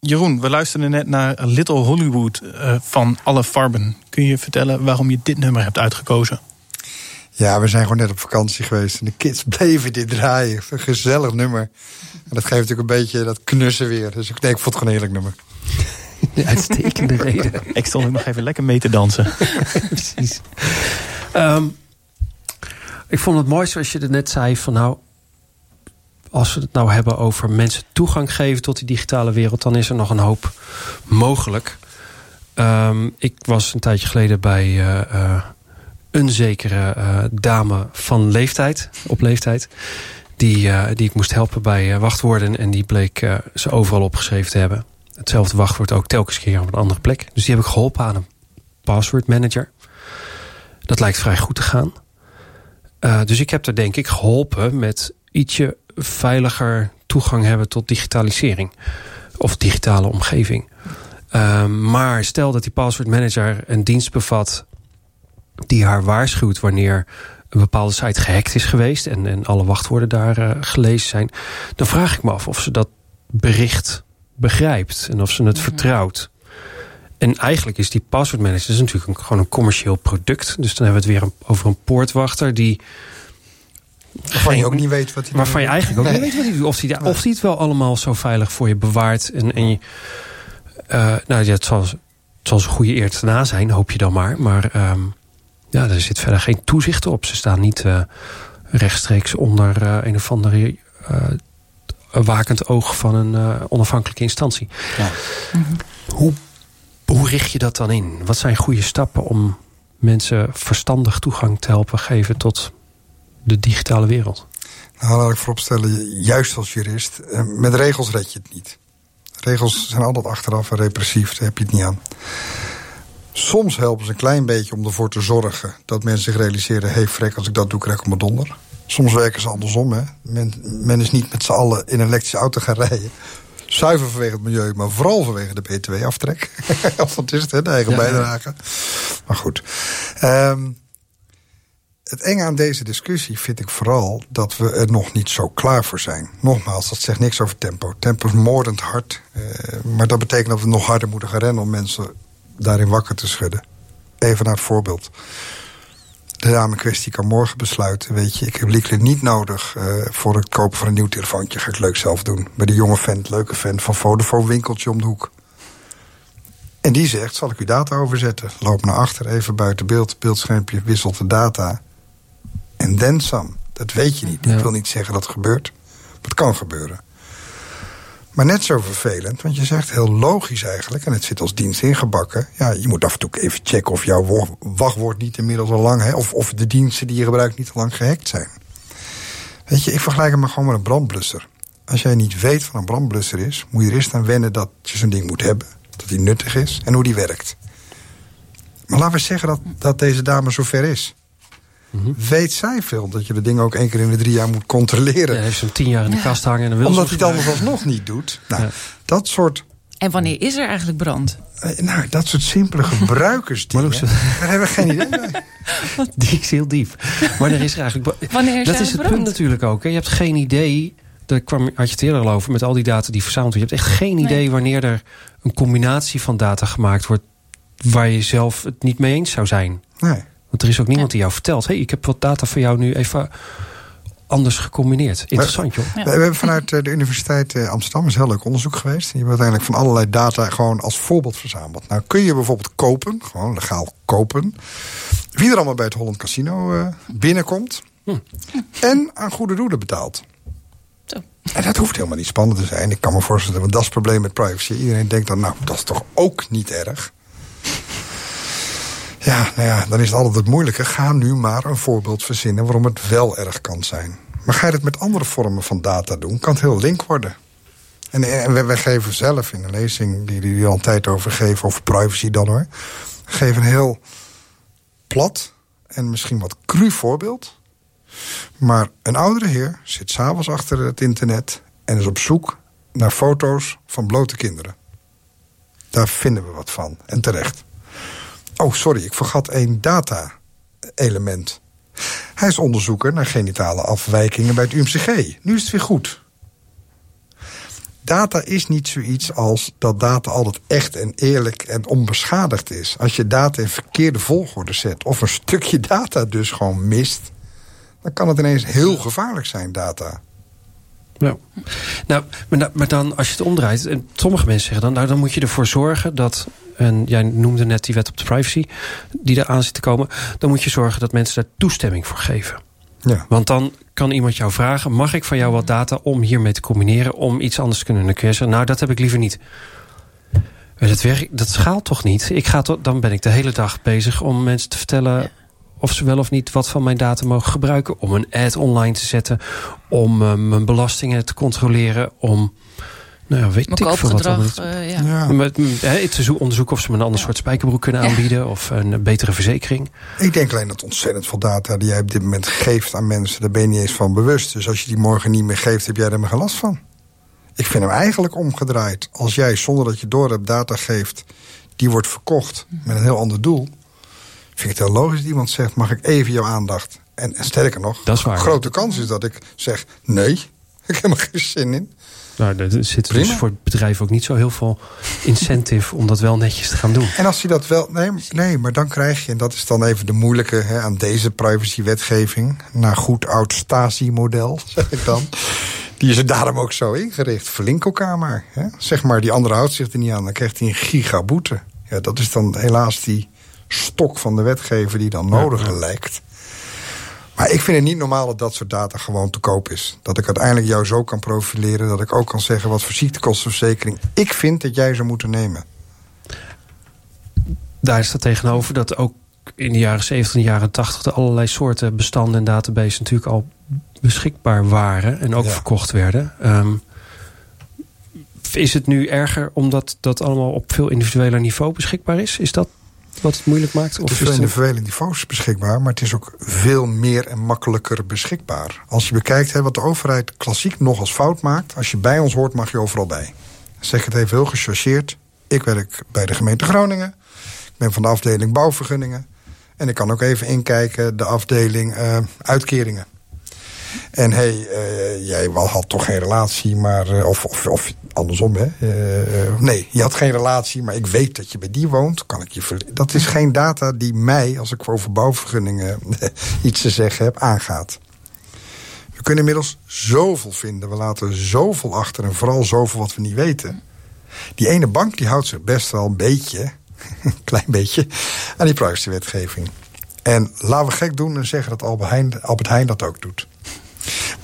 Jeroen, we luisterden net naar Little Hollywood eh, van Alle Farben. Kun je vertellen waarom je dit nummer hebt uitgekozen? Ja, we zijn gewoon net op vakantie geweest. En de kids *laughs* bleven dit draaien. Een gezellig nummer. En dat geeft natuurlijk een beetje dat knussen weer. Dus ik denk, ik vond het gewoon een heerlijk nummer. *laughs* Uitstekende *laughs* reden. Ik stond ook nog even lekker mee te dansen. Precies. Ehm, ik vond het mooi zoals je het net zei van nou... als we het nou hebben over mensen toegang geven tot die digitale wereld... dan is er nog een hoop mogelijk. Ehm, ik was een tijdje geleden bij eh, eh, een zekere eh, dame van leeftijd, op leeftijd... Die, eh, die ik moest helpen bij eh, wachtwoorden. En die bleek ze overal opgeschreven te hebben. Hetzelfde wachtwoord ook telkens keer op een andere plek. Dus die heb ik geholpen aan een password manager. Dat lijkt vrij goed te gaan. Dus ik heb er denk ik geholpen met ietsje veiliger toegang hebben tot digitalisering. Of digitale omgeving. Uh, maar stel dat die password manager een dienst bevat die haar waarschuwt wanneer een bepaalde site gehackt is geweest en, en alle wachtwoorden daar uh, gelezen zijn, dan vraag ik me af of ze dat bericht begrijpt en of ze het vertrouwt. En eigenlijk is die password manager is natuurlijk een, gewoon een commercieel product. Dus dan hebben we het weer een, over een poortwachter die. Waarvan je ook niet weet wat hij Waarvan je eigenlijk ook nee. niet weet wat hij doet. Of hij, of hij het wel allemaal zo veilig voor je bewaart. En, en je, uh, nou ja, het zal, het zal een goede eer te na zijn, hoop je dan maar. Maar um, ja, er zit verder geen toezicht op. Ze staan niet uh, rechtstreeks onder uh, een of andere uh, wakend oog van een onafhankelijke instantie. Ja. Mm -hmm. Hoe, hoe richt je dat dan in? Wat zijn goede stappen om mensen verstandig toegang te helpen geven tot de digitale wereld? Nou, laat ik vooropstellen, juist als jurist, met regels red je het niet. Regels zijn altijd achteraf en repressief, daar heb je het niet aan. Soms helpen ze een klein beetje om ervoor te zorgen dat mensen zich realiseren: hé, hey, frek, als ik dat doe, krijg ik mijn donder. Soms werken ze andersom. Hè. Men, men is niet met z'n allen in een elektrische auto gaan rijden. Zuiver vanwege het milieu, maar vooral vanwege de BTW-aftrek. *laughs* of wat is het, hè, de eigen ja, bijdrage. Ja. Maar goed. Um, het enge aan deze discussie vind ik vooral dat we er nog niet zo klaar voor zijn. Nogmaals, dat zegt niks over tempo. Tempo is moordend hard. Uh, maar dat betekent dat we nog harder moeten gaan rennen om mensen daarin wakker te schudden. Even naar het voorbeeld. De dame kwestie kan morgen besluiten... weet je, ik heb Liekle niet nodig uh, voor het kopen van een nieuw telefoontje. Ga ik leuk zelf doen. Bij de jonge vent, leuke vent van Vodafone winkeltje om de hoek. En die zegt, zal ik uw data overzetten? Loop naar achter, even buiten beeld, beeldschermpje, wisselt de data. En then some. Dat weet je niet. Ja. Ik wil niet zeggen dat het gebeurt. Maar het kan gebeuren. Maar net zo vervelend, want je zegt heel logisch eigenlijk... en het zit als dienst ingebakken... ja, je moet af en toe even checken of jouw wachtwoord niet inmiddels al lang... Hè, of, of de diensten die je gebruikt niet al lang gehackt zijn. Weet je, ik vergelijk het maar gewoon met een brandblusser. Als jij niet weet wat een brandblusser is... moet je er eerst aan wennen dat je zo'n ding moet hebben. Dat die nuttig is en hoe die werkt. Maar laten we zeggen dat, dat deze dame zover is... Mm -hmm. Weet zij veel dat je de dingen ook één keer in de drie jaar moet controleren? Ja, heeft zo'n tien jaar in de ja. kast hangen en dan wil Omdat hij het anders alsnog niet doet. Nou, ja. dat soort. En wanneer is er eigenlijk brand? Uh, nou, dat soort simpele gebruikersdingen. daar hebben we geen idee. *laughs* Die is heel diep. Wanneer is er eigenlijk Wanneer is Dat is het brand? punt natuurlijk ook. Hè. Je hebt geen idee. Daar kwam, had je het eerder al over met al die data die verzameld wordt. Je hebt echt geen idee nee. wanneer er een combinatie van data gemaakt wordt. waar je zelf het niet mee eens zou zijn. Nee. Want er is ook niemand die jou vertelt... hey, ik heb wat data van jou nu even anders gecombineerd. Interessant, joh. Ja. We hebben vanuit eh, de Universiteit eh, Amsterdam is heel leuk onderzoek geweest. Die hebben uiteindelijk van allerlei data gewoon als voorbeeld verzameld. Nou kun je bijvoorbeeld kopen, gewoon legaal kopen. Wie er allemaal bij het Holland Casino eh, binnenkomt. En aan goede doelen betaalt. Zo. En dat hoeft helemaal niet spannend te zijn. Ik kan me voorstellen, want dat is het probleem met privacy. Iedereen denkt dan, nou, dat is toch ook niet erg. Ja, nou ja, dan is het altijd het moeilijke. Ga nu maar een voorbeeld verzinnen waarom het wel erg kan zijn. Maar ga je het met andere vormen van data doen, kan het heel link worden. En, wij geven zelf in een lezing die die al een tijd over geven, over privacy dan hoor. Geven een heel plat en misschien wat cru voorbeeld. Maar een oudere heer zit s'avonds achter het internet en is op zoek naar foto's van blote kinderen. Daar vinden we wat van. En terecht. Oh, sorry, ik vergat één data-element. Hij is onderzoeker naar genitale afwijkingen bij het UMCG. Nu is het weer goed. Data is niet zoiets als dat data altijd echt en eerlijk en onbeschadigd is. Als je data in verkeerde volgorde zet of een stukje data dus gewoon mist... dan kan het ineens heel gevaarlijk zijn, data. Ja. Nou, maar, da- maar dan als je het omdraait, en sommige mensen zeggen dan, nou dan moet je ervoor zorgen dat, en jij noemde net die wet op de privacy, die eraan zit te komen, dan moet je zorgen dat mensen daar toestemming voor geven. Ja. Want dan kan iemand jou vragen, mag ik van jou wat data om hiermee te combineren, om iets anders te kunnen? En dan kun je zeggen, nou dat heb ik liever niet. Dat, werkt, dat schaalt toch niet? Ik ga dan ben ik de hele dag bezig om mensen te vertellen Ja. of ze wel of niet wat van mijn data mogen gebruiken. Om een ad online te zetten. Om eh, mijn belastingen te controleren. Om, nou ja, weet Mijn ik veel wat allemaal. eh, ja. Ja. Met, hè, te zo- onderzoeken of ze me een ander Ja. soort spijkerbroek kunnen Ja. aanbieden. Of een eh, betere verzekering. Ik denk alleen dat ontzettend veel data die jij op dit moment geeft aan mensen, daar ben je niet eens van bewust. Dus als je die morgen niet meer geeft, heb jij er maar geen last van. Ik vind hem eigenlijk omgedraaid. Als jij zonder dat je door hebt data geeft, die wordt verkocht met een heel ander doel. Vind ik het heel logisch dat iemand zegt: mag ik even jouw aandacht? En, en sterker nog, Dat is waar. grote kans is dat ik zeg: nee, *laughs* ik heb er geen zin in. Nou, er zit Prima. dus voor het bedrijf ook niet zo heel veel incentive om dat wel netjes te gaan doen. En als hij dat wel. Nee, nee, maar dan krijg je, en dat is dan even de moeilijke hè, aan deze privacywetgeving. Naar goed oud Stasi-model, *laughs* zeg ik dan. Die is er daarom ook zo ingericht. Verlink elkaar maar. Hè. Zeg maar, die andere houdt zich er niet aan, dan krijgt hij een gigaboete. Ja, dat is dan helaas die stok van de wetgever die dan nodig lijkt. Maar ik vind het niet normaal dat dat soort data gewoon te koop is. Dat ik uiteindelijk jou zo kan profileren. Dat ik ook kan zeggen wat voor ziektekostenverzekering ik vind dat jij zou moeten nemen. Daar staat tegenover dat ook in de jaren 70 en jaren 80 de allerlei soorten bestanden en databases natuurlijk al beschikbaar waren en ook Ja. verkocht werden. Ehm, is het nu erger omdat dat allemaal op veel individueler niveau beschikbaar is? Is dat wat het moeilijk maakt? Het is is het- individuele niveaus beschikbaar, maar het is ook veel meer en makkelijker beschikbaar. Als je bekijkt hè, wat de overheid klassiek nog als fout maakt, als je bij ons hoort, mag je overal bij. Zeg het even heel gechargeerd. Ik werk bij de gemeente Groningen. Ik ben van de afdeling bouwvergunningen. En ik kan ook even inkijken de afdeling eh, uitkeringen. En hé, hey, eh, jij had toch geen relatie, maar. eh, of, of, of andersom, hè? Eh, eh, nee, je had geen relatie, maar ik weet dat je bij die woont. Kan ik je Dat is geen data die mij, als ik over bouwvergunningen iets te zeggen heb, aangaat. We kunnen inmiddels zoveel vinden. We laten zoveel achter en vooral zoveel wat we niet weten. Die ene bank die houdt zich best wel een beetje, een *laughs* klein beetje, aan die privacywetgeving. En laten we gek doen en zeggen dat Albert Heijn, Albert Heijn dat ook doet.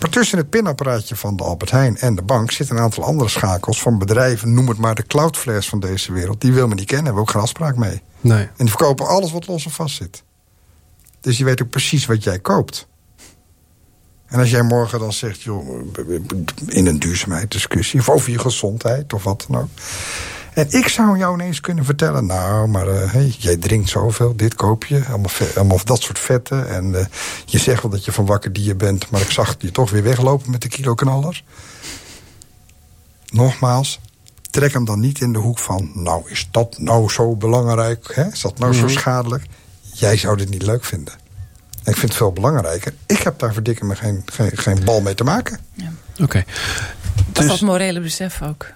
Maar tussen het pinapparaatje van de Albert Heijn en de bank zitten een aantal andere schakels van bedrijven, noem het maar de cloudflares van deze wereld. Die wil me niet kennen, hebben we ook geen afspraak mee. Nee. En die verkopen alles wat los en vast zit. Dus die weet ook precies wat jij koopt. En als jij morgen dan zegt, joh, in een duurzaamheidsdiscussie... of over je gezondheid of wat dan ook... en ik zou jou ineens kunnen vertellen... nou, maar eh, hey, jij drinkt zoveel, dit koop je... allemaal, allemaal dat soort vetten... en eh, je zegt wel dat je van wakker dier bent... maar ik zag je toch weer weglopen met de kilo knaller. Nogmaals, trek hem dan niet in de hoek van... nou, is dat nou zo belangrijk? Hè? Is dat nou zo schadelijk? Jij zou dit niet leuk vinden. En ik vind het veel belangrijker. Ik heb daar verdikken me geen, geen, geen bal mee te maken. Oké. Dat is Dus, dat morele besef ook.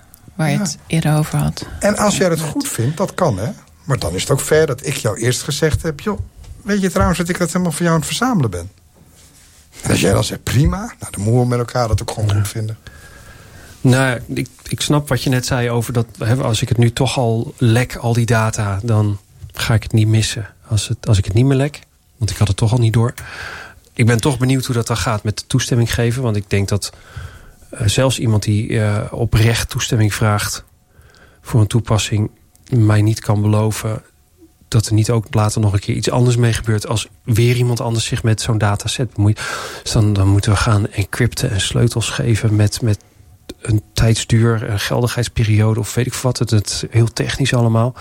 Waar je Ja. het eerder over had. En als jij het goed vindt, dat kan hè. Maar dan is het ook fair dat ik jou eerst gezegd heb... joh, weet je trouwens dat ik dat helemaal voor jou aan het verzamelen ben? En als jij dan zegt prima, nou, dan moeten we met elkaar dat ook gewoon goed vinden. Nou, ik, ik snap wat je net zei over dat hè, als ik het nu toch al lek, al die data, dan ga ik het niet missen. Als, het, als ik het niet meer lek, want ik had het toch al niet door. Ik ben toch benieuwd hoe dat dan gaat met de toestemming geven. Want ik denk dat zelfs iemand die eh, oprecht toestemming vraagt voor een toepassing, mij niet kan beloven dat er niet ook later nog een keer iets anders mee gebeurt... als weer iemand anders zich met zo'n dataset bemoeit. Dus dan, dan moeten we gaan encrypten en sleutels geven met, met een tijdsduur, een geldigheidsperiode of weet ik wat. Het, het heel technisch allemaal.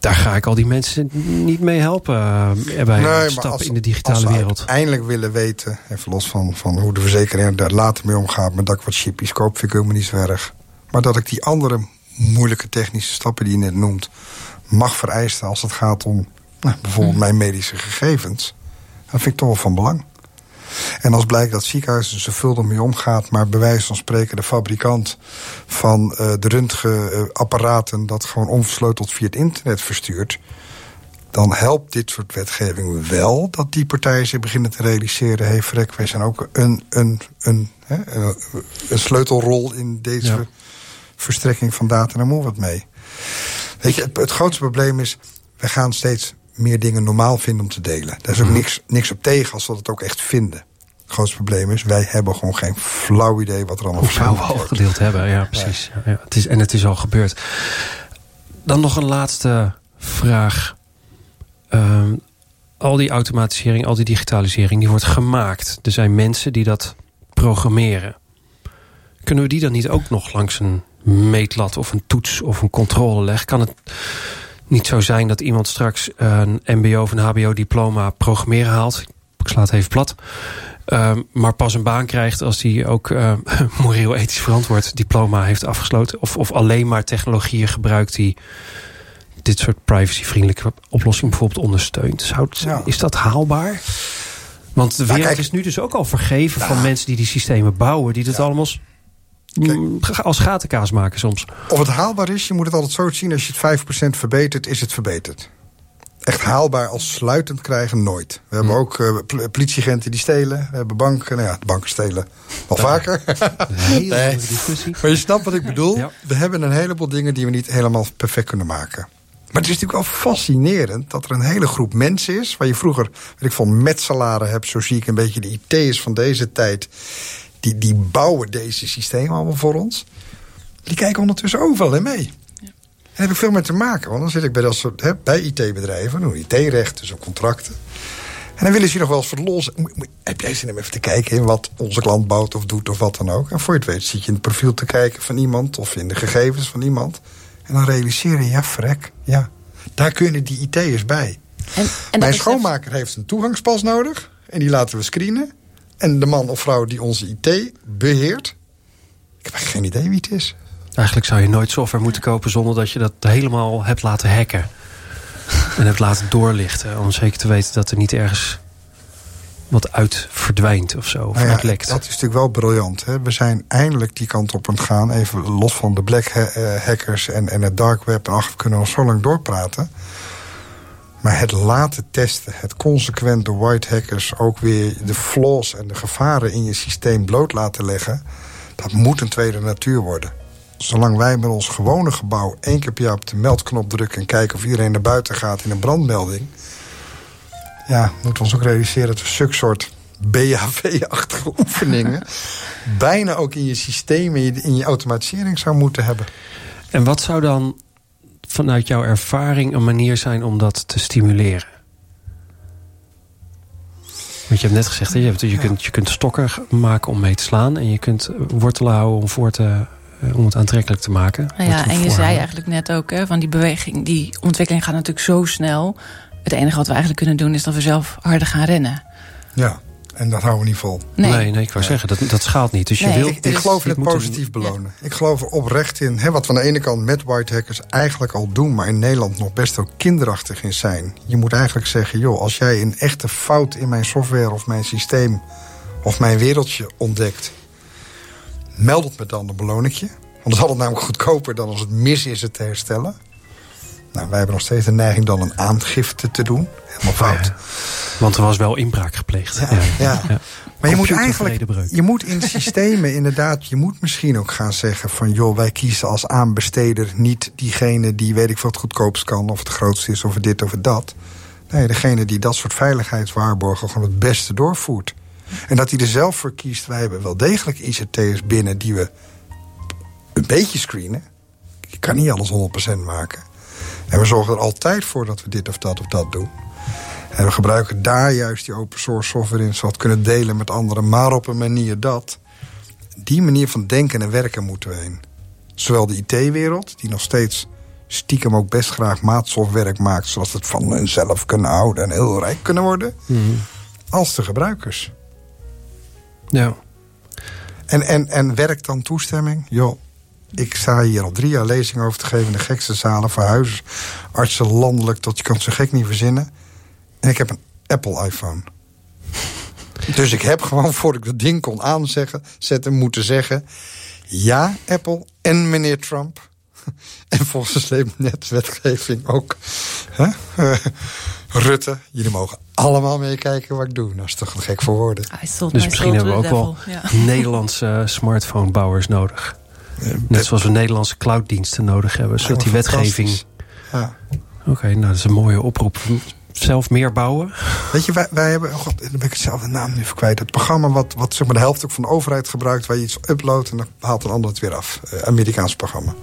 Daar ga ik al die mensen niet mee helpen eh, bij Nee, het stappen in de digitale als we wereld. uiteindelijk willen weten, even los van, van hoe de verzekering daar later mee omgaat... maar dat ik wat chippies koop, vind ik helemaal niet zo erg. Maar dat ik die andere moeilijke technische stappen die je net noemt... mag vereisten als het gaat om nou, bijvoorbeeld mijn medische gegevens... dat vind ik toch wel van belang. En als blijkt dat het ziekenhuis er zoveel mee omgaat... maar bij wijze van spreken de fabrikant van eh, de röntgenapparaten... dat gewoon onversleuteld via het internet verstuurt... dan helpt dit soort wetgeving wel dat die partijen zich beginnen te realiseren... hey, vrek, wij zijn ook een, een, een, hè, een, een sleutelrol in deze Ja. verstrekking van data. Daar moet wat mee. Weet je, het, het grootste probleem is... we gaan steeds meer dingen normaal vinden om te delen. Daar is ook niks, niks op tegen als we het ook echt vinden. Het grootste probleem is, wij hebben gewoon geen flauw idee wat er allemaal Hoe zou we al gedeeld hebben, ja precies. Ja. Ja, het is, en het is al gebeurd. Dan nog een laatste vraag. Ehm, al die automatisering, al die digitalisering, die wordt gemaakt. Er zijn mensen die dat programmeren. Kunnen we die dan niet ook nog langs een meetlat of een toets of een controle leggen? Kan het niet zo zijn dat iemand straks een mbo of een hbo diploma programmeren haalt? Ik sla het even plat. Um, maar pas een baan krijgt als hij ook uh, *laughs* moreel ethisch verantwoord diploma heeft afgesloten. Of, of alleen maar technologieën gebruikt die dit soort privacyvriendelijke oplossingen bijvoorbeeld ondersteunt. Zou het, Ja. Is dat haalbaar? Want de wereld kijk- is nu dus ook al vergeven van mensen die die systemen bouwen. Die dat allemaal mm, als gatenkaas maken soms. Of het haalbaar is, je moet het altijd zo zien... als je het 5% verbetert, is het verbeterd. Echt haalbaar als sluitend krijgen, nooit. We hebben ook eh, politieagenten die stelen. We hebben banken, nou ja, banken stelen wel vaker. *laughs* Hele andere discussie. Maar je snapt wat ik bedoel? Ja. We hebben een heleboel dingen die we niet helemaal perfect kunnen maken. Maar het is natuurlijk wel fascinerend dat er een hele groep mensen is... waar je vroeger, weet ik van metselaren hebt... zo zie ik een beetje de IT'ers van deze tijd... Die, die bouwen deze systemen allemaal voor ons. Die kijken ondertussen overal in mee. Daar heb ik veel mee te maken. Want dan zit ik bij, dat soort, hè, bij IT-bedrijven, doen IT-recht, dus ook contracten. En dan willen ze je nog wel eens moet- Heb jij zin om even te kijken in wat onze klant bouwt of doet of wat dan ook? En voor je het weet zit je in het profiel te kijken van iemand of in de gegevens van iemand. En dan realiseer je, ja, frek, ja. Daar kunnen die IT'ers bij. En, en Mijn schoonmaker heeft een toegangspas nodig. En die laten we screenen. En de man of vrouw die onze IT beheert. Ik heb geen idee wie het is. Eigenlijk zou je nooit software moeten kopen zonder dat je dat helemaal hebt laten hacken. En hebt laten doorlichten. Om zeker te weten dat er niet ergens wat uit verdwijnt of zo. Of Nou ja, uitlekt. dat is natuurlijk wel briljant. Hè? We zijn eindelijk die kant op aan het gaan. Even los van de black eh, hackers en, en het dark web. En ach, we kunnen nog zo lang doorpraten. Maar het laten testen, het consequent de white hackers... ook weer de flaws en de gevaren in je systeem bloot laten leggen... dat moet een tweede natuur worden. Zolang wij met ons gewone gebouw één keer per jaar op de meldknop drukken... en kijken of iedereen naar buiten gaat in een brandmelding... ja, moeten we ons ook realiseren dat we zulke soort BHV-achtige oefeningen... bijna ook in je systeem, in je, in je automatisering zou moeten hebben. En wat zou dan vanuit jouw ervaring een manier zijn om dat te stimuleren? Want je hebt net gezegd, je, hebt, je, kunt, je kunt stokken maken om mee te slaan. En je kunt wortelen houden om, voor te, eh, om het aantrekkelijk te maken. Nou ja, en je zei eigenlijk net ook, hè, van die beweging, die ontwikkeling gaat natuurlijk zo snel. Het enige wat we eigenlijk kunnen doen is dat we zelf harder gaan rennen. Ja, en dat houden we niet vol. Nee. Nee, nee, ik wou zeggen, dat, dat schaalt niet. Dus je Nee, wil, Ik, ik geloof in dit het positief belonen. Ik geloof er oprecht in. Hè, wat we aan de ene kant met white hackers eigenlijk al doen... maar in Nederland nog best ook kinderachtig in zijn. Je moet eigenlijk zeggen... joh, als jij een echte fout in mijn software of mijn systeem... of mijn wereldje ontdekt... meld het me dan, dan beloon ik je. Want dan zal het namelijk goedkoper dan als het mis is het te herstellen. Nou, wij hebben nog steeds de neiging dan een aangifte te doen. Helemaal fout. Want er was wel inbraak gepleegd. Ja, ja. Maar je moet eigenlijk, je moet in systemen *laughs* inderdaad, je moet misschien ook gaan zeggen van joh, wij kiezen als aanbesteder niet diegene die weet ik wat het goedkoopst kan, of het grootste is, of het dit of het dat. Nee, degene die dat soort veiligheidswaarborgen gewoon het beste doorvoert. En dat hij er zelf voor kiest, wij hebben wel degelijk ICT'ers binnen die we een beetje screenen. Je kan niet alles 100% maken. En we zorgen er altijd voor dat we dit of dat of dat doen. En we gebruiken daar juist die open source software in... zodat we kunnen delen met anderen, maar op een manier dat... die manier van denken en werken moeten we heen. Zowel de IT-wereld, die nog steeds stiekem ook best graag maatstofwerk maakt... zodat ze het van hunzelf kunnen houden en heel rijk kunnen worden... als de gebruikers. Ja. En, en, en werkt dan toestemming? Joh, ik sta hier al drie jaar lezingen over te geven... in de gekste zalen voor huisartsen landelijk... tot je kan het zo gek niet verzinnen. En ik heb een Apple iPhone. *laughs* dus ik heb gewoon, voor ik dat ding kon aanzetten... zetten, moeten zeggen... ja, Apple en meneer Trump... *laughs* en volgens de sleepnetwetgeving ook... Hè? *laughs* Rutte, jullie mogen allemaal meekijken wat ik doe. Dat is toch een gek voor woorden. Dus misschien hebben we ook wel. Ja. Nederlandse smartphonebouwers nodig. Eh, Net zoals we Nederlandse clouddiensten nodig hebben. Zodat die wetgeving... Ja. Oké, nou dat is een mooie oproep. Zelf meer bouwen. Weet je, wij, wij hebben, oh god, dan ben ik het zelf de naam nu even kwijt. Het programma wat, wat zeg maar de helft ook van de overheid gebruikt... waar je iets uploadt en dan haalt een ander het weer af. Eh, Amerikaans programma.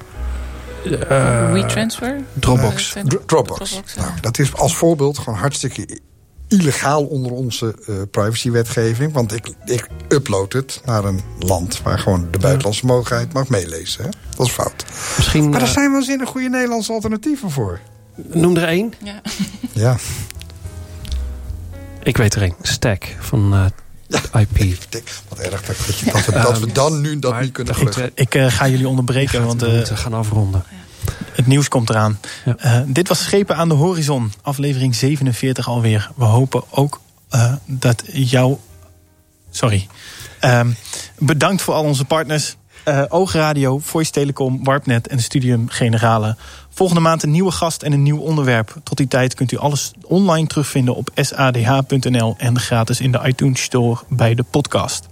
WeTransfer? Dropbox. Eh, Dro- Dropbox. Dropbox, ja. nou, dat is als voorbeeld gewoon hartstikke illegaal onder onze eh, privacywetgeving. Want ik, ik upload het naar een land waar gewoon de buitenlandse mogelijkheid mag meelezen. Hè? Dat is fout. Misschien Maar er zijn wel zinnig goede Nederlandse alternatieven voor. Noem er één. Ja. Ja, Ik weet er één. Stack van eh, IP. Wat erg dat, dat, je- dat, we, dat we dan nu dat Maar niet kunnen ik, gelukken. eh, Ik eh, ga jullie onderbreken, want we eh, moeten gaan afronden. het nieuws komt eraan. Ja. Eh, dit was Schepen aan de Horizon, aflevering 47 alweer. We hopen ook eh, dat jou... Sorry. Ehm, bedankt voor al onze partners. Eh Oogradio, Voice Telecom, Warpnet en Studium Generale. Volgende maand een nieuwe gast en een nieuw onderwerp. Tot die tijd kunt u alles online terugvinden op sadh.nl... en gratis in de iTunes Store bij de podcast.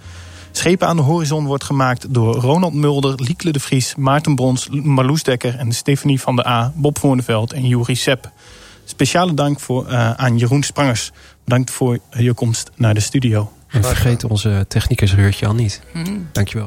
Schepen aan de Horizon wordt gemaakt door Ronald Mulder, Liekle de Vries, Maarten Brons, Marloes Dekker en Stefanie van der A, Bob Voorneveld en Juri Sepp. Speciale dank voor, eh, aan Jeroen Sprangers. Bedankt voor je komst naar de studio. En vergeet onze technicus Reurtje al niet. Dankjewel.